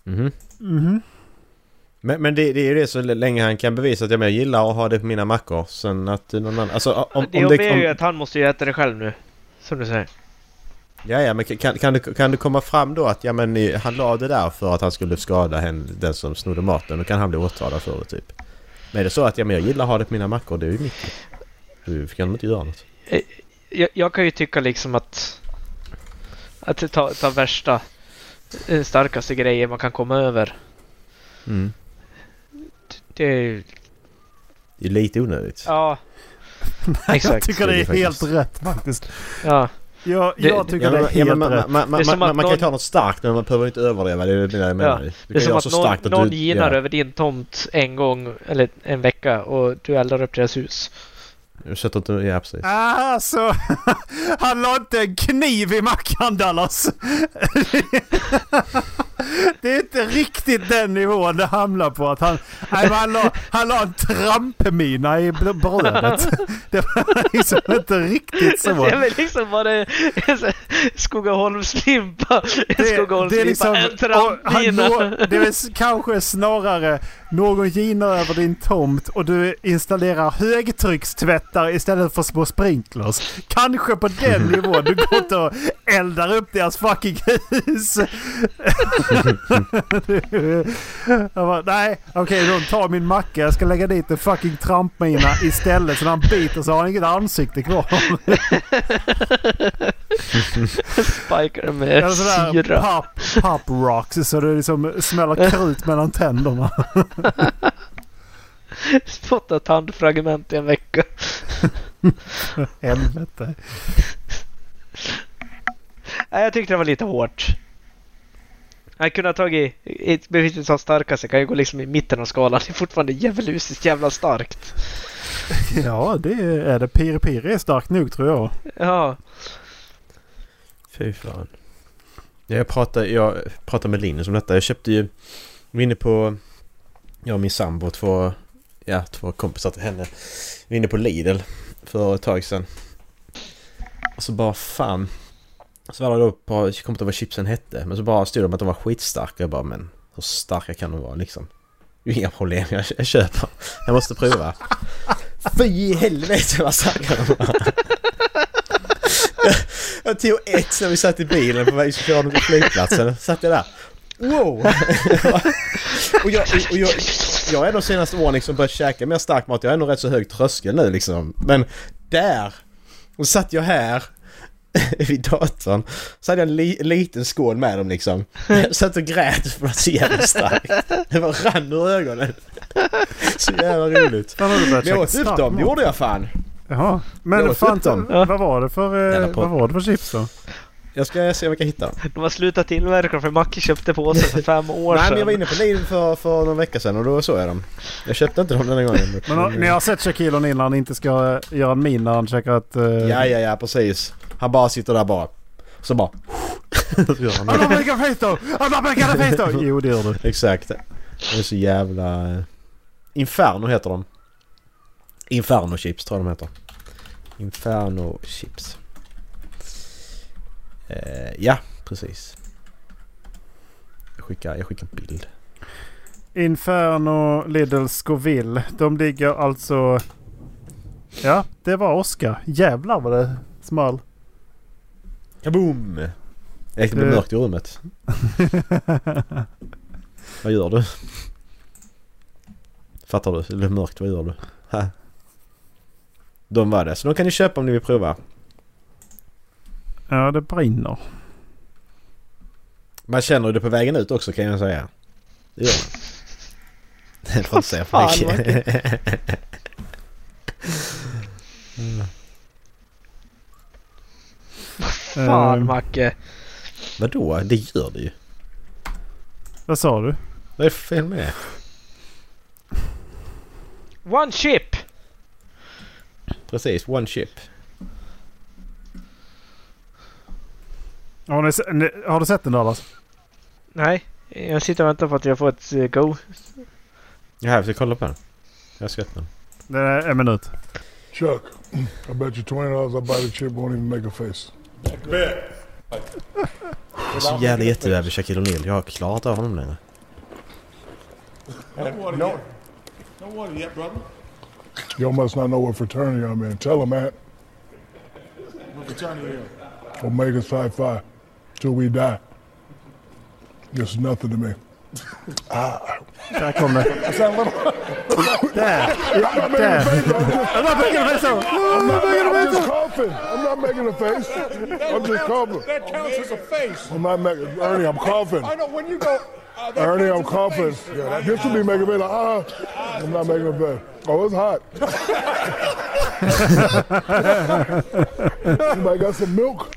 Mhm. Mhm. Men, men det, det är ju det så länge han kan bevisa att jag, gillar att ha det på mina mackor. Sen att någon annan... Alltså om, det om jobbiga är ju om, att han måste ju äta det själv nu. Som du säger. Ja, ja, men kan, kan, det, kan det komma fram då att ja, men, eh, han la det där för att han skulle skada hen, den som snodde maten? Då kan han bli åtalad för det typ. Men är det så att ja, men jag gillar att ha det på mina mackor, det är ju mitt. Du kan de inte göra något. Jag, jag kan ju tycka liksom att... Att ta, ta värsta... eh, Starkaste grejen man kan komma över. Mm. Det är ju... Det är lite onödigt. Ja. [laughs] Jag Exakt. tycker det är Det är helt rätt faktiskt. Ja. Jag, Det- jag tycker Ja, det är helt ja, man, rätt. man, man, man, man kan ju någon- ta något starkt men man behöver inte överdriva. Det är det jag menar. Du Det kan är som så att starkt någon, att någon du... ginar ja. över din tomt en gång eller en vecka och du eldar upp deras hus. Sätter inte... Ja, precis. Ah, så [laughs] han la inte en kniv i mackan Dallas. [laughs] Det är inte riktigt den nivån det hamnar på. Att han, nej, han, la, han la en trampmina i br- brödet. [laughs] Det var liksom inte riktigt så. Det är väl liksom bara en Skogaholmslimpa. En Det, det Skogaholmslimpa, liksom, en trampmina. det är s- kanske snarare någon ginar över din tomt och du installerar högtryckstvättar istället för små sprinklers. Kanske på den nivån. Du går inte och eldar upp deras fucking hus. Jag bara, nej, okej de tar min macka. Jag ska lägga dit en fucking trampmina istället. Så när han biter så har han inget ansikte kvar. [laughs] Spikar med Eller sådär syra. pop, pop rocks så det liksom smäller krut mellan tänderna. [laughs] Spottat tandfragment i en vecka. [laughs] Helvete. Nej, jag tyckte det var lite hårt. Jag kunde ha tagit... Ett bevisligt som starkaste kan ju gå liksom i mitten av skalan. Det är fortfarande djävulusiskt jävla starkt. Ja, det är det. Piri Piri är starkt nog tror jag. Ja. Fy fan. Jag pratade, jag pratade med Linus om detta. Jag köpte ju... Vi var inne på... Jag och min sambo, två, ja, två kompisar till henne. Vi var inne på Lidl för ett tag sedan. Och så bara fan. Så var det då på, jag kommer inte ihåg vad chipsen hette. Men så bara stod det att de var skitstarka. Jag bara men hur starka kan de vara liksom? Inga problem, jag, jag köper. Jag måste prova. Fy i helvete vad starka de var. [laughs] Jag tog ett när vi satt i bilen på väg till till flygplatsen. Satt jag där. Wow! [laughs] och jag, och jag, jag är de senaste åren liksom börjat käka mer stark mat. Jag är nog rätt så hög tröskel nu liksom. Men där! Och satt jag här [laughs] vid datorn. Så hade jag en li, liten skål med dem liksom. Jag satt och grät för att så jävla starkt. Det var rann ur ögonen. Så jävla roligt. Men jag åt upp dem, det gjorde jag fan. Jaha. Men fan. Ja. vad var det för, eh, vad var det för chips då? Jag ska se om jag kan hitta. De har slutat tillverka för Macke köpte påsen för fem år [laughs] Nej sedan. men jag var inne på Lidl för, för någon vecka sedan och då såg jag dem. Jag köpte inte dem den här gången. [laughs] Men har- ni har sett Shaquille O'Neal när han inte ska eh, göra en min när han käkar ett... Uh, Ja, ja, ja precis. Han bara sitter där bara. Så bara... [laughs] Så gör han det. I'm not making a face though! I'm not making a face though! Jo det gör du. Exakt. Det är så jävla... Inferno heter de. Inferno chips tror jag de heter. Inferno chips. Eh, ja, precis. Jag skickar, jag skickar en bild. Inferno Lidl Scoville. De ligger alltså... Ja, det var Oscar. Jävlar vad det small. Kaboom! Det blir Det- mörkt i rummet. [laughs] Vad gör du? Fattar du? Det blir mörkt. Vad gör du? Ha. De var det. Så de kan ni köpa om ni vill prova. ja, det brinner. Man känner det på vägen ut också kan jag säga. Det gör man. [laughs] Jag får inte säga för Fan, mycket. Fan [laughs] Ehm, Macke. Vadå? Det gör det ju. Vad sa du? Vad är fel med det? One chip! Precis, one chip. Har, ni, har du sett den Dallas? Nej, jag sitter och väntar på att jag får ett eh, go. Ja, jag ska kolla på den. Jag har sett den. Det är en minut. Chuck, I bet you twenty dollars I buy the chip won't even make a face. Jag är så jävla jätterädd för Shaquille O'Neal. Jag har klarat av honom längre. No. Y'all must not know what fraternity I'm in. Tell him, man. What fraternity are you Omega Psi Phi. Till we die. It's nothing to me. Där kom det. Där! I'm not making a face. I'm just, Jag bara pekade mig så! I'm not, I'm just coughing. I'm not making a face. I'm just coughing. That counts as a face. I'm not making. Ernie, I'm coughing. I know when you go. Uh, Ernie, I'm counts as coughing. Yeah, this should be making me like, ah. I'm not making a face. Oh, it's hot. [laughs] Anybody got some milk?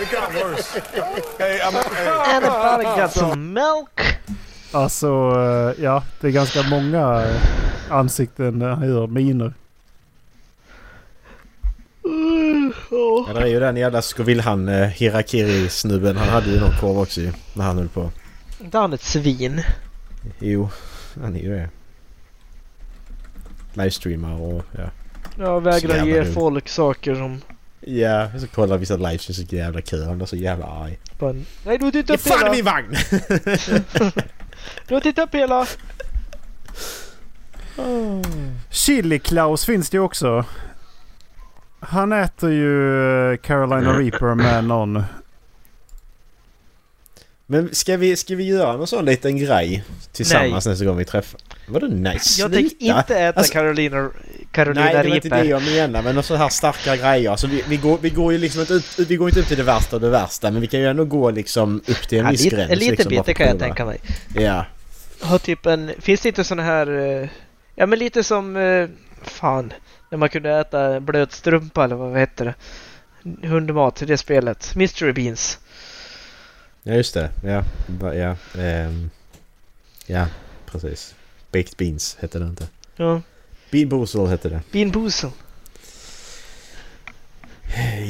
it got worse. Hey, I'm, hey, Anybody got some milk? Alltså, eh, ja. Det är ganska många eh, ansikten där han gör miner. Ja, det är ju den jävla Scoville han eh, Hirakiri-snubben. Han hade ju någon korv också ju. När han höll på. Inte han ett svin? Jo, han är ju det. Livestreamar och ja. Jag vägrar Så ge dumt. folk saker som... Ja, jag ska kolla vissa lives. Det är så jävla kul. Han är så jävla arg. Bara, Nej, du tittar Ge upp fan i hela! min vagn! [laughs] Du tittar upp hela! Chili Klaus finns det ju också. Han äter ju eh, Carolina Reaper med någon. Men ska vi, ska vi göra någon sån liten grej tillsammans nästa gång vi träffar? Vadå nej? Jag Sluta! tänker inte äta Alltså- Carolina, Carolina Nej, det var inte det jag menar. Men så här starka grejer. Alltså vi, vi, går, vi går ju liksom inte ut, vi går inte upp till det värsta och det värsta. Men vi kan ju ändå gå liksom upp till en Ja, viss lite, gräns. en liten liksom, bit det kan jag tänka mig. Ja. Ha typ en... Finns det inte såna här... eh, Ja men lite som... eh, Fan. När man kunde äta blöt strumpa eller vad heter det? Hundmat det spelet. Mystery Beans. Ja, just det. Ja, ja. ehm, ja, precis. Baked beans hette det inte. Ja. Bean boozle hette det. Bean Boozle.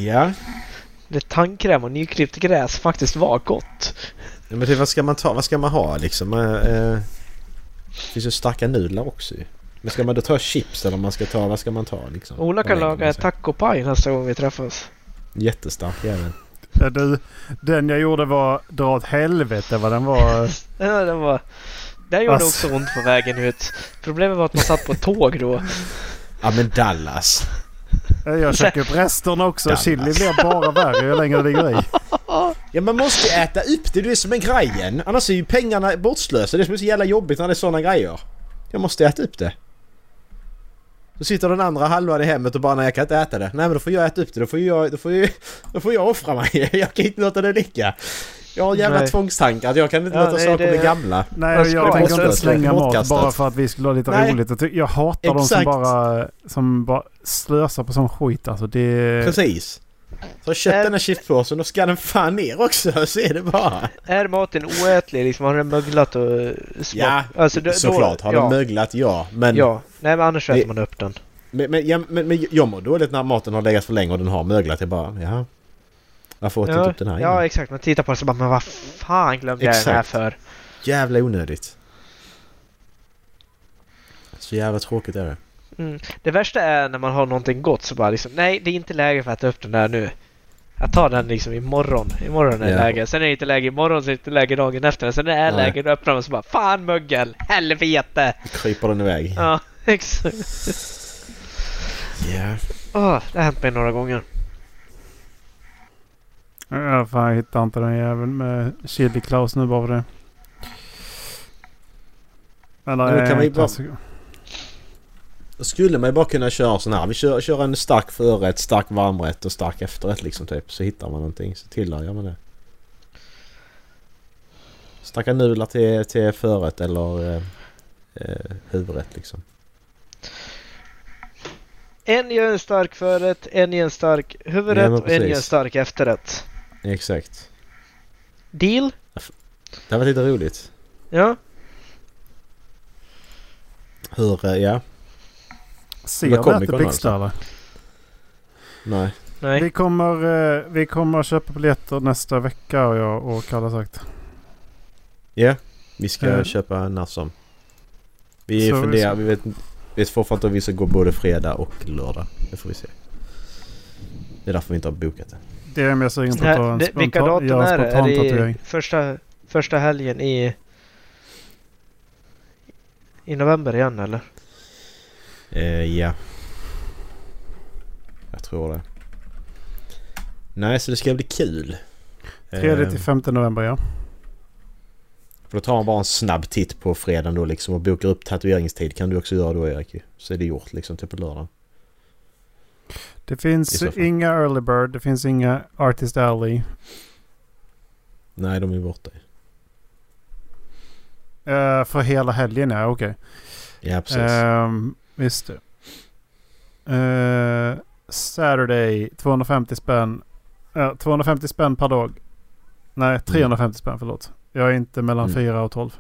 Ja. Det tandkräm och nyklippt gräs faktiskt var gott. Ja, Men typ, vad ska man ta? Vad ska man ha liksom? Eh, eh, det finns ju starka nudlar också ju. Men ska man då ta chips eller man ska ta, vad ska man ta liksom? Ola kan laga en tacopaj nästa gång vi träffas. Jättestark jävel. Ja, du, den jag gjorde var dra åt helvete vad den var. [laughs] Ja, den var... Den gjorde Alltså. också ont på vägen ut. Problemet var att man satt på tåg då. Ja men Dallas. Jag käkade upp resterna också. Dallas. Chili blir bara värre ju längre det ligger i. [laughs] Ja man måste ju äta upp det, det är som är grejen. Annars är ju pengarna bortslösade. Det är som är så jävla jobbigt när det är sådana grejer. Jag måste äta upp det. Så sitter den andra halvan i hemmet och bara nej jag kan inte äta det. Nej men då får jag äta upp det. Då får jag, då får jag, [laughs] då får jag offra mig. [laughs] Jag kan inte låta det ligga. Jag har jävla Nej. tvångstankar jag kan inte Ja, låta nej, saker det- bli gamla. Nej, jag ska tänker inte slänga mat bara för att vi skulle ha lite Nej. roligt. Jag Jag hatar de som Exakt. bara, som bara slösar på sån skit. Alltså det... Precis. Så köp Äh. den här chipspåsen och ska den fan ner också. [laughs] Så är det bara. Är maten oätlig liksom? Har den möglat och smak? Ja, alltså, då- Såklart. Har ja, de möglat? Ja. Men, Ja. Nej men annars äter man upp den. men, men, ja, men, men jag mår dåligt när maten har legat för länge och den har möglat. Jag bara, ja. Varför åt jag Ja, inte upp den här ja innan? exakt. Man tittar på den så bara men vad fan glömde jag den här för? Jävla onödigt. Så jävla tråkigt är det. Mm. Det värsta är när man har någonting gott så bara liksom nej det är inte läge för att äta upp den där nu. Jag tar den liksom imorgon. Imorgon är Ja. läge. Sen är det inte läge imorgon, så är det inte läge dagen efter. Sen är det Nej. läge, då öppnar man så bara Fan mögel! Helvete! Kryper den iväg. Ja, [laughs] exakt. Ja. Åh, det har hänt mig några gånger. Ja, fan, jag hittar inte den jäveln med Chili Klaus nu bara för det. Eller, Men kan eh, man ju bara- skulle man ju bara kunna köra sån här. Vi kör, kör en stark förrätt, stark varmrätt och stark efterrätt liksom typ. Så hittar man någonting. Så tillagar man det. Starka nudlar till, till förrätt eller eh, eh, huvudrätt liksom. En gör en stark förrätt, en gör en stark Ja, huvudrätt men och en gör en stark efterrätt. Exakt. Deal? Det varit lite roligt. Ja. Hur, eh, ja. Ser Vad du kommer att det Conan blixtrar alltså? eller? Nej. Nej. Vi kommer, eh, vi kommer att köpa biljetter nästa vecka har jag och Kalle sagt. Ja. Vi ska Eh. köpa när som. Vi Så- funderar. så- Vi vet, vet fortfarande inte om vi ska gå både fredag och lördag. Det får vi se. Det är därför vi inte har bokat det. Det är mer sugen på att ta en det, vilka spontan, datum är det? Är spontan det första, första helgen i... I november igen eller? Eh, ja. Jag tror det. Nej, så det ska bli kul. 3 Eh, till 5 november ja. För då tar man bara en snabb titt på fredagen då liksom och bokar upp tatueringstid kan du också göra då Erik. Så är det gjort liksom till på lördag. Det finns inga early bird, det finns inga artist alley. Nej, de är borta. Eh, för hela helgen ja, okej. Ja, precis. Um, visst det. Eh, Saturday 250 spänn. Uh, 250 spänn per dag. Nej, 350 spänn förlåt. Jag är inte mellan Mm. 4 och 12.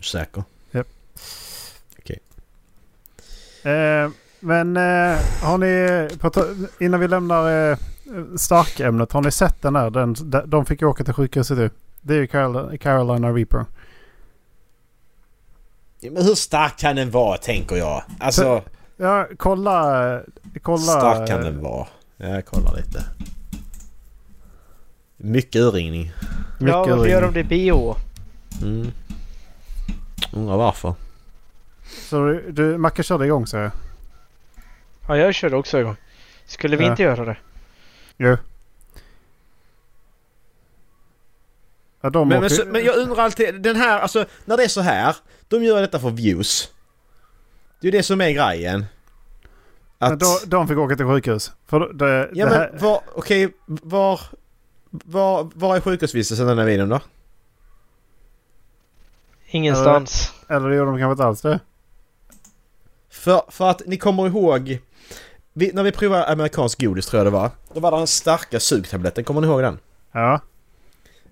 Säker? Eh, men eh, har ni, innan vi lämnar eh, starkämnet, har ni sett den där? Den, de- fick ju åka till sjukhuset ju. Det är ju Carol, Carolina Reaper. Ja, men hur stark kan den vara tänker jag? Alltså, Ja, kolla. kolla stark kan den vara. Jag kollar lite. Mycket urringning. Mycket ja, varför gör de det i bio? Mm. Undrar varför. Så du, du Macke körde igång så jag. Ja, jag körde också igång. Skulle vi Ja. inte göra det? Jo. Ja, de Men, åker, men, så, men jag undrar alltid, den här, alltså när det är så här. De gör detta för views. Det är ju det som är grejen. men Att... de, fick åka till sjukhus. För det, ja det men var, okej, var... Var, var är sjukhusvistelsen den här videon då? Ingenstans. Eller gjorde de kanske inte alls det? För, för att ni kommer ihåg... Vi, när vi provade amerikansk godis tror jag det var. Då var det den starka sugtabletten, kommer ni ihåg den? Ja.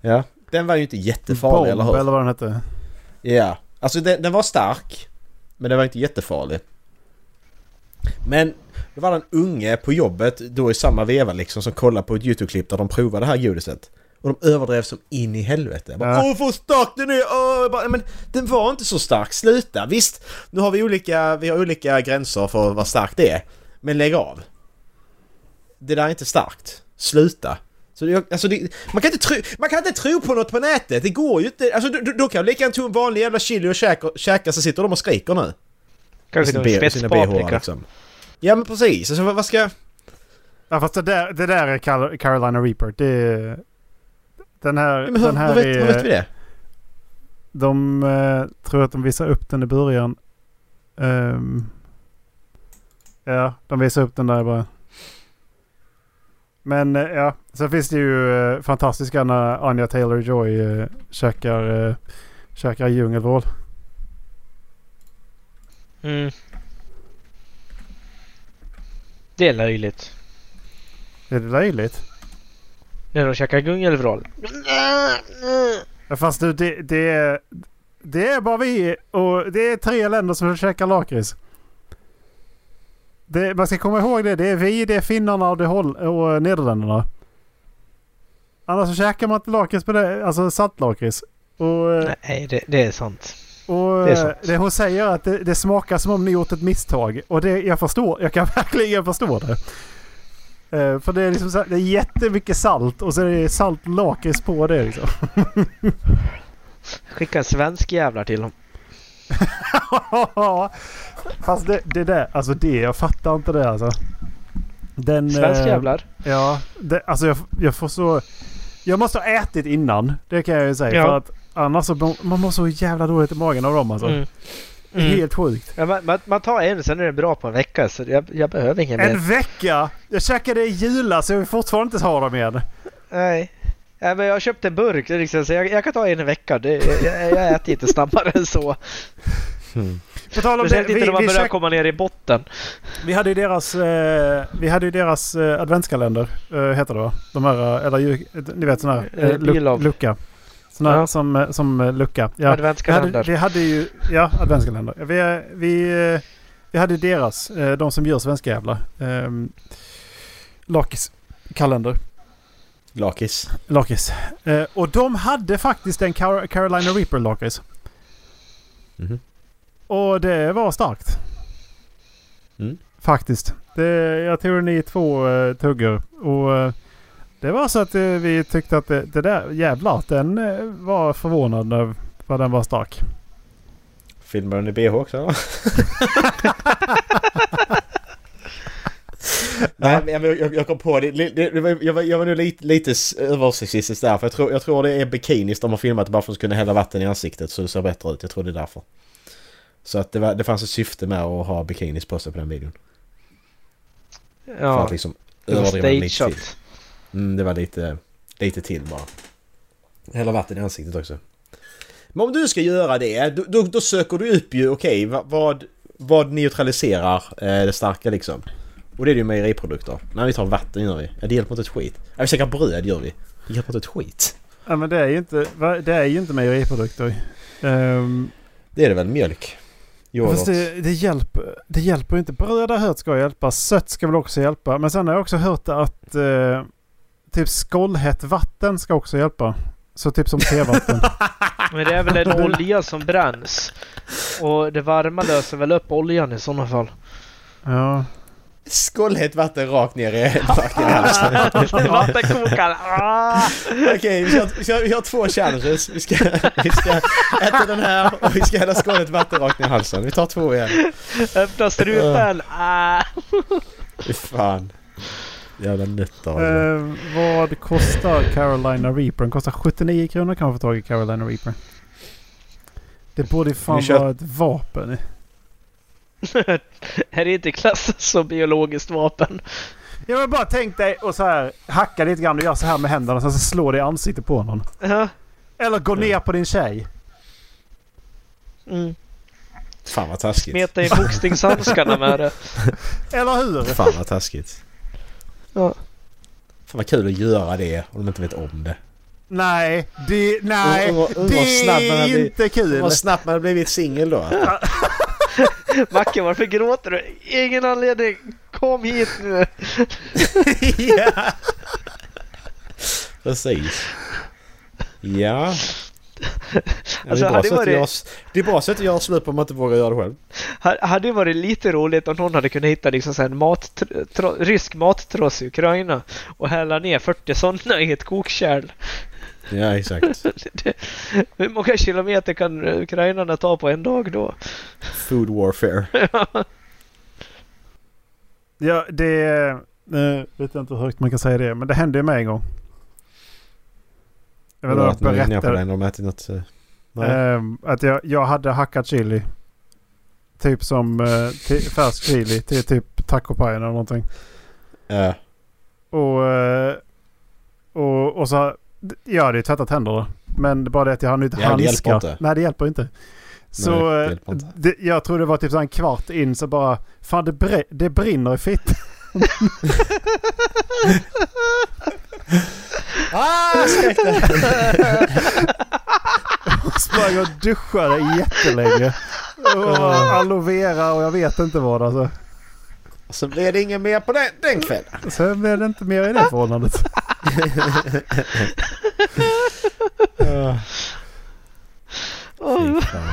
Ja. Den var ju inte jättefarlig, eller Bomb hur? eller vad den hette. Ja. Alltså den, den var stark. Men den var inte jättefarlig. Men det var en unge på jobbet då i samma veva liksom som kollade på ett YouTube-klipp där de provade det här godiset. Och de överdrev som in i helvete. Bara, Ja. Åh vad stark den är! Åh! Jag Bara, men den var inte så stark, sluta! Visst, nu har vi olika, vi har olika gränser för vad starkt det är. Men lägg av! Det där är inte starkt. Sluta! Så det, alltså det, man, kan inte tro, man kan inte tro på något på nätet, det går ju inte. Alltså då, då kan jag lika gärna ta en vanlig jävla chili och käka, käka så sitter de och skriker nu. Kanske BH spetspaprika. liksom. Ja men precis, alltså vad vad ska... Ja fast det där, det där är Carolina Reaper. Det den här, Ja, men hur, den här hur, vet, är... hur vet vi det? De eh, tror att de visar upp den i början. Ehm, ja, de visar upp den där bara. Men eh, ja, sen finns det ju uh, fantastiska när Anya Taylor-Joy uh, käkar, käkar djungelvrål. Mm. Det är löjligt. Är det löjligt? När de käkar gungelvrål. Ja, fast du, det, det, är, det är bara vi och det är tre länder som käkar lakrits. Det, man ska komma ihåg det. Det är vi, det är finnarna och, det håll, och Nederländerna. Annars så käkar man inte lakrits på det. Alltså saltlakrits. Eh, Nej, det, det är sant. och det är det, sant. det hon säger att det, det smakar som om ni gjort ett misstag. Och det, jag förstår. Jag kan [laughs] verkligen förstå det. Eh, för det är liksom det är jättemycket salt och så är det salt lakrits på det liksom. [laughs] Skicka svensk jävlar till dem. [laughs] Fast det, det där, alltså det, jag fattar inte det alltså. Den, Svensk eh, jävlar. Ja, det, alltså jag, jag får så... Jag måste ha ätit innan. Det kan jag ju säga. Ja. För att annars så man mår så jävla dåligt i magen av dem alltså. Mm. Är Helt sjukt. Ja, man, man, tar en, sen är det bra på en vecka. Så jag, jag behöver ingen mer. En vecka! Jag käkade i julas så jag vill fortfarande inte ha dem igen. Nej. Ja, men jag har köpt en burk, liksom, så jag, jag kan ta en i veckan. Det, jag, jag äter inte snabbare än så. Hmm. På tal om det, Speciellt vi, inte när man börjar check, komma ner i botten. vi hade ju deras, eh, vi hade ju deras eh, adventskalender, eh, heter det va? De här, eh, eller ju, ni vet sån här Eh, eh, lu- lucka. Sån här Ja. som, eh, som eh, lucka. Ja. Vi hade, Adventskalender. vi hade ju, ja adventskalender. Vi, eh, vi, eh, vi hade deras, eh, de som gör svenska jävla. Eh, Lakis kalender. Lakis. Lakis. Eh, och de hade faktiskt en Car- Carolina Reaper lakris. Mhm. Och det var starkt. Mm. Faktiskt. Det, jag tog den i två uh, tuggor. Och eh, det var så att eh, vi tyckte att det, det där jävlar, den uh, var förvånad över vad den var stark. Filmar den i bh också? [laughs] Nej, men jag, jag, jag kom på det. var, jag, var, jag var nu lite, lite översiktssistisk där. För jag tror, jag tror det är bikinis de har filmat bara för att kunna hälla vatten i ansiktet så det ser bättre ut. Jag tror det är därför. Så att det, var, det fanns ett syfte med att ha bikinis på sig på den videon. För Ja, att liksom det var överdriva lite till. stageat. Mm, det var lite, lite till bara. Hälla vatten i ansiktet också. Men om du ska göra det, då, då, då söker du upp ju, okej, va- vad, vad neutraliserar eh, det starka liksom? Och det är ju mejeriprodukter. Nej, vi tar vatten gör vi. Ja, det hjälper inte ett skit. Ja, vi käkar bröd gör vi. Det hjälper inte ett skit. Ja men det är ju inte, det är ju inte mejeriprodukter. Um, Det är det väl, mjölk? Yoghurt. fast det, det, hjälper, det hjälper inte. Bröd har jag hört ska hjälpa. Sött ska väl också hjälpa. Men sen har jag också hört att eh, typ skållhett vatten ska också hjälpa. Så typ som tevatten. [laughs] Men det är väl en [laughs] olja som bränns. Och det varma löser väl upp oljan i sådana fall. ja. Skållhett vatten rakt ner i, i halsen. [laughs] Vattenkokaren! [laughs] Okej, vi, kör- vi, kör- vi har två challenges. Vi ska, vi ska äta den här och vi ska hälla skålet vatten rakt ner i halsen. Vi tar två igen. Öppna strupen! Ah! Fy fan. Jävla nötter. Eh, vad kostar Carolina Reaper? Den kostar 79 kronor kan man få tag i Carolina Reaper. Det borde ju fan kör- vara ett vapen. Är det inte klassat som biologiskt vapen? Jag vill bara tänk dig och så här hacka lite grann och göra så här med händerna och så slår det i ansiktet på någon. Ja. Eller gå ner på din tjej. Mm. Fan vad taskigt. Smeta i boxningshandskarna med det. [laughs] Eller hur? Fan vad taskigt. Ja. Fan vad kul att göra det om de inte vet om det. Nej, det, nej, Och- och- och det är inte kul. Vad snabbt man har blivit singel då. [laughs] Macke, varför gråter du? Ingen anledning. Kom hit nu. [laughs] ja. Precis. Ja. Ja, Alltså, det, är bra varit- det är bra sätt att göra slut på om man inte vågar göra det själv. Ha- Hade det varit lite roligt om någon hade kunnat hitta liksom så en mat, tro, rysk mattross i Ukraina och hälla ner 40 sådana i ett kokkärl. Ja exakt. [laughs] Det, hur många kilometer kan ukrainarna ta på en dag då? Food warfare. [laughs] Ja, det... Uh, vet jag inte hur högt man kan säga det, men det hände ju mig en gång. Jag vet inte att om jag på berättade. den de ätit något... eh, nej. Ehm, att jag, jag hade hackat chili. Typ som till, färsk chili till typ tacopajen eller någonting. Ja. Och, eh, och, och så... Jag hade ju tvättat händerna. Men det är bara det att jag hade inte Ja, det handskar. hjälper inte. Nej, det hjälper inte. Så Nej, det eh, hjälper inte. det, jag tror det var typ så en kvart in så bara... Fan det, bre, det brinner i fitt. [laughs] Ah, skrek det! Sprang och duschade jättelänge. [laughs] Och aloe vera och jag vet inte vad alltså. Så blev det ingen mer på den, den kvällen. Sen blev det inte mer i det förhållandet. [laughs] Ja. Åh, Fy fan.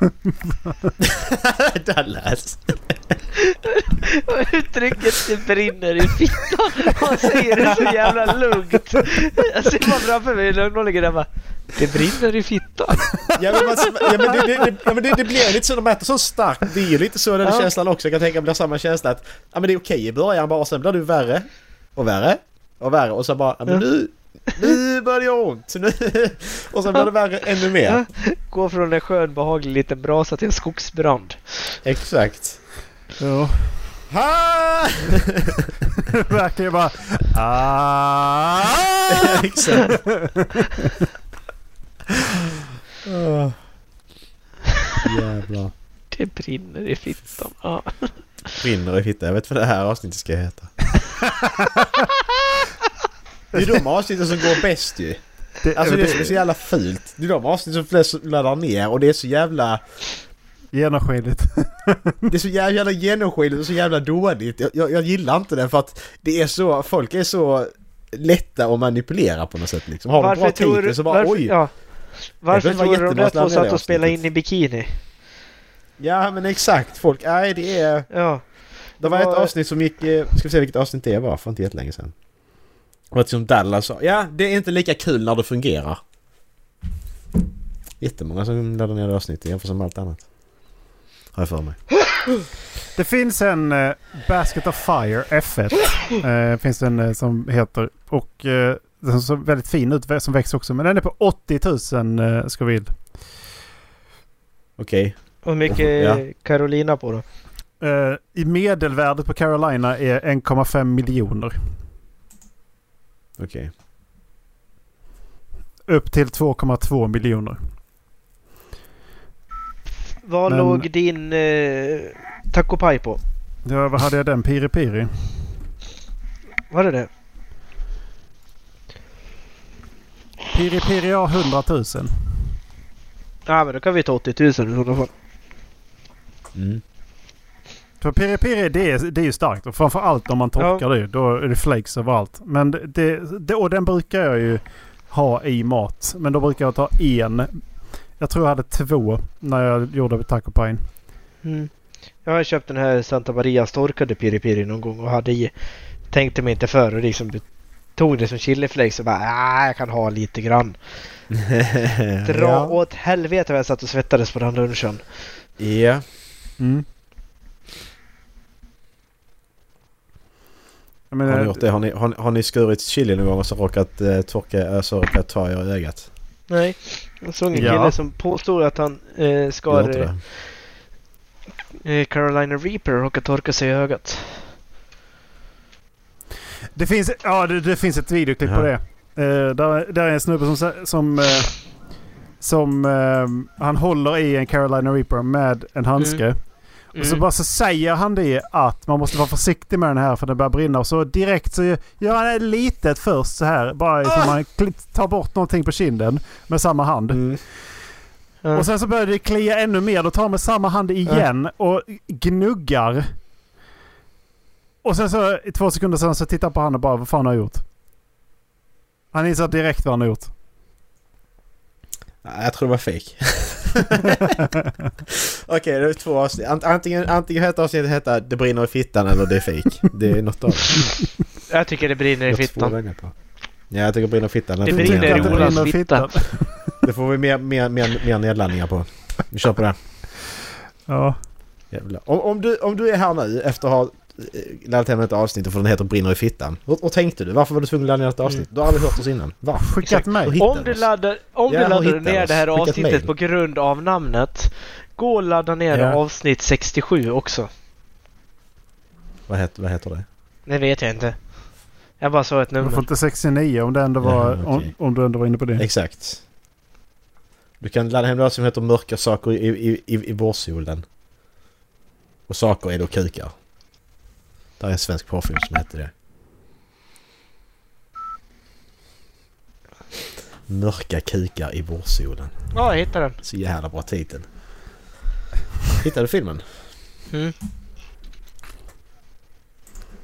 [laughs] Dallas. [laughs] Uttrycket det brinner i fittan. Han säger det så jävla lugnt. Jag ser bara framför mig när någon ligger där bara Det brinner i fittan. Ja men, man, ja, men, det, det, det, ja, men det, det blir lite så, de äter så starkt. Det är lite så den Ja. känslan också. Jag kan tänka mig blir samma känsla att ja, men det är okej i början bara och sen blir du värre och värre och värre och så bara ja, men nu, nu börjar det göra ont. Nu, och sen blir det värre ännu mer. [laughs] Gå från en skön behaglig liten brasa till en skogsbrand. Exakt. Ja. Ha! [laughs] Verkligen bara... Ah! [laughs] Exakt. Jävlar. Det brinner i fittan. Ja. Brinner i fittan. Jag vet vad det här avsnittet ska heta. Det är de avsnitten som går bäst ju. Det, Alltså det det, som är så jävla fult. Det är de avsnitt som flest laddar ner och det är så jävla... genomskinligt. [laughs] Det är så jävla, jävla genomskinligt och så jävla dåligt. Jag, jag, jag gillar inte det för att det är så... Folk är så lätta att manipulera på något sätt liksom. Har de bra titel så bara varför, oj! Ja. Varför tror du de där två satt och spelade in i bikini? Ja men exakt. Folk, nej det är... Ja. Det var ett avsnitt som gick... eh, Ska vi se vilket avsnitt det var för inte jättelänge sedan. Det var ett som Dallas sa. Ja, det är inte lika kul när det fungerar. Jättemånga som laddar ner det avsnittet jämfört med allt annat. Har jag för mig. [laughs] Det finns en eh, Basket of Fire F1. [laughs] Eh, finns en eh, som heter. Och eh, den ser väldigt fin ut som växer också. Men den är på 80 000 eh, Scoville. Okej. Och hur mycket Ja. är Carolina på då? Eh, I medelvärdet på Carolina är 1,5 miljoner. Okej. Upp till 2,2 miljoner. Vad Men- låg din eh, taco pie på? Ja, vad hade jag den? Piri Piri? Var det det? Piri Piri har 100 000. Ja men då kan vi ta 80 000 i sådana fall. Mm. För Piri Piri det är, det är ju starkt. Och framförallt om man torkar det. Då är det flakes överallt. Men det, det, och den brukar jag ju ha i mat. Men då brukar jag ta en. Jag tror jag hade två när jag gjorde taco pie. Mm. Jag har köpt den här Santa Marias torkade piri piri någon gång och hade i. Tänkte mig inte för och liksom tog det som chiliflakes och bara ah, jag kan ha lite grann. [laughs] Dra ja. åt helvete vad jag satt och svettades på den lunchen. ja. Mm. Jag Har menar, ni gjort det? Har ni, har, har ni skurit chili någon gång och så råkat eh, torka, äh, så råkat ta er i ögat? Nej, jag såg en Ja. kille som påstod att han eh, skar det? eh, Carolina Reaper och råkade torka sig i ögat. Det finns, ja, det, det finns ett videoklipp på Ja. det. Eh, där, där är en snubbe som, som, eh, som eh, han håller i en Carolina Reaper med en handske. Och så Mm. bara så säger han det att man måste vara försiktig med den här för den börjar brinna. Och så direkt så gör han det litet först så här. Bara som man kli- tar bort någonting på kinden med samma hand. Mm. Ja. Och sen så börjar det klia ännu mer. Då tar han med samma hand igen och gnuggar. Och sen så i två sekunder sen så tittar han på han och bara vad fan har jag gjort? Han inser direkt vad han har gjort. Jag tror det var fake. [laughs] [laughs] Okej, det är två avsnitt. Ant- Antingen, antingen heter avsnittet heta Det brinner i fittan eller det är fake. Det är något av det. Jag tycker det brinner i Jag har två fittan. Ja, jag tycker det brinner i fittan. Det brinner i Olas fitta. [laughs] Det får vi mer, mer, mer, mer nedladdningar på. Vi kör på det. Ja. Jävlar. Om, om, du, om du är här nu efter att ha laddat hem ett avsnitt och för den heter Brinner i fittan. Vad tänkte du? Varför var du tvungen att ladda ner ett avsnitt? Du har aldrig hört oss innan. Va? Skickat Hur mig. Om du laddar, om Ja, du laddar ner oss. det här avsnittet mail. på grund av namnet. Gå och ladda ner Ja. avsnitt 67 också. Vad heter, vad heter det? Det vet jag inte. Jag bara sa ett Du får nummer. inte 69 om, det ändå var, Jaha, okej. om, om du ändå var inne på det. Exakt. Du kan ladda hem det som heter Mörka saker i, i, i, i vårsolen. Och saker är då kukar. Det är en svensk porrfilm som heter det. Mörka kukar i vårsolen. Ja, jag hittade den. Så jävla bra titel. Hittade du filmen? Mm.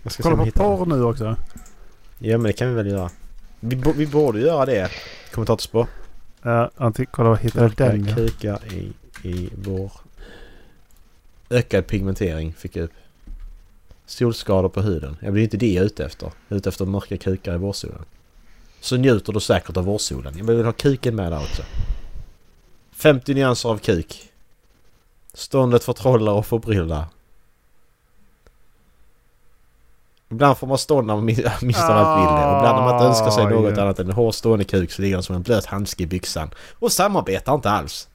Jag ska se Kolla på porr nu också. Ja men det kan vi väl göra. Vi, vi borde göra det. Kommentatorspår. Ja, Antti, kolla vad hittade den. Mörka Ja. kukar i, i vår... Ökad pigmentering fick jag upp. Solskador på huden. Jag blir inte det jag är ute efter. Jag är ute efter mörka kukar i vårsolen. Så njuter du säkert av vårsolen. Jag vill ha kuken med där också. 50 nyanser av kuk. Ståndet förtrollar och förbryllar. Ibland får man stånd när man mis- [laughs] missar allt ville och ibland när man inte önskar sig Ah, något ja. annat än en hård stående kuk så ligger den som en blöt handske i byxan och samarbetar inte alls.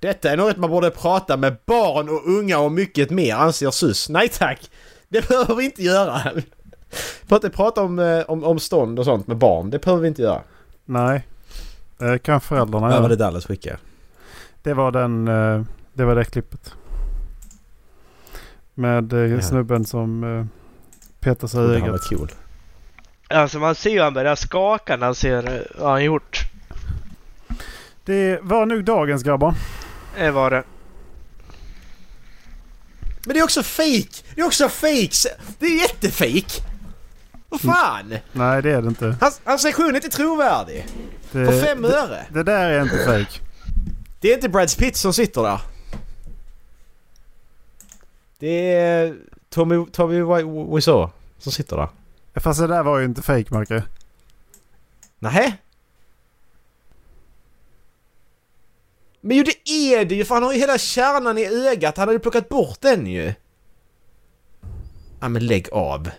Detta är något man borde prata med barn och unga och mycket mer anser SUS. Nej tack! Det behöver vi inte göra. Får inte prata om, eh, om, om stånd och sånt med barn. Det behöver vi inte göra. Nej. Det kan föräldrarna Vad var göra. det Dallas skickade? Det var den... eh, Det var det klippet. Med eh, Ja. snubben som petar sig i Det ögat. var cool. Alltså man ser ju han börjar skaka när han ser eh, vad han gjort. Det var nog dagens grabbar. Det var det. Men det är också fake! Det är också fake! Det är jättefake! Vad fan! Nej det är det inte. Hans, hans reaktion är inte trovärdig. Det, På fem det, öre. det där är inte fake. Det är inte Brad Pitt som sitter där. Det är Tommy, Tommy Wi- Wiseau som sitter där. Fast det där var ju inte fake Marke. Nähä? Men ju det är det ju för han har ju hela kärnan i ögat. Han har ju plockat bort den ju. Ja men lägg av.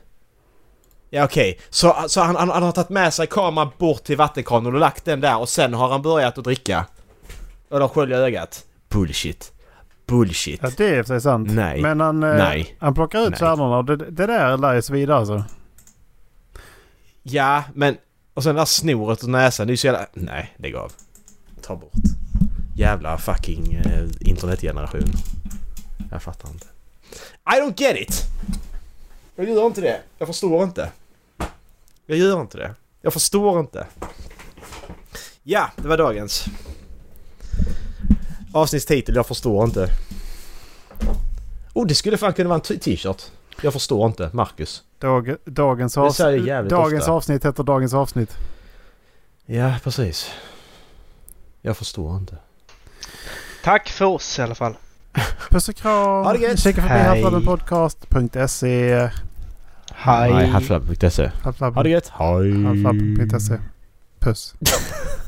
Ja okej, så, så han, han, han har tagit med sig kameran bort till vattenkranen och lagt den där och sen har han börjat att dricka. Och då sköljer ögat. Bullshit. Bullshit. Ja, det är för sig sant. Nej. Men han, eh, Nej. han plockar ut Nej. kärnorna och det, det där lär ju svida alltså. Ja, men... Och sen det där snoret och näsan, det är ju så jävla... Nej, lägg av. Ta bort. Jävla fucking eh, internetgeneration. Jag fattar inte. I don't get it! Jag gör inte det. Jag förstår inte. Jag gör inte det. Jag förstår inte. Ja, det var dagens. Avsnittstitel, jag förstår inte. Oh, det skulle fan kunna vara en t-shirt. Jag förstår inte, Marcus. Dag, dagens, avs- dagens ofta. avsnitt heter dagens avsnitt. Ja, precis. Jag förstår inte. Tack för oss i alla fall. Puss och kram! Ha det gött. Kika förbi Hej. halflabbenpodcast.se Hej. Halflabben.se. Ha det gött. Hej. halflabben.se Puss. [laughs]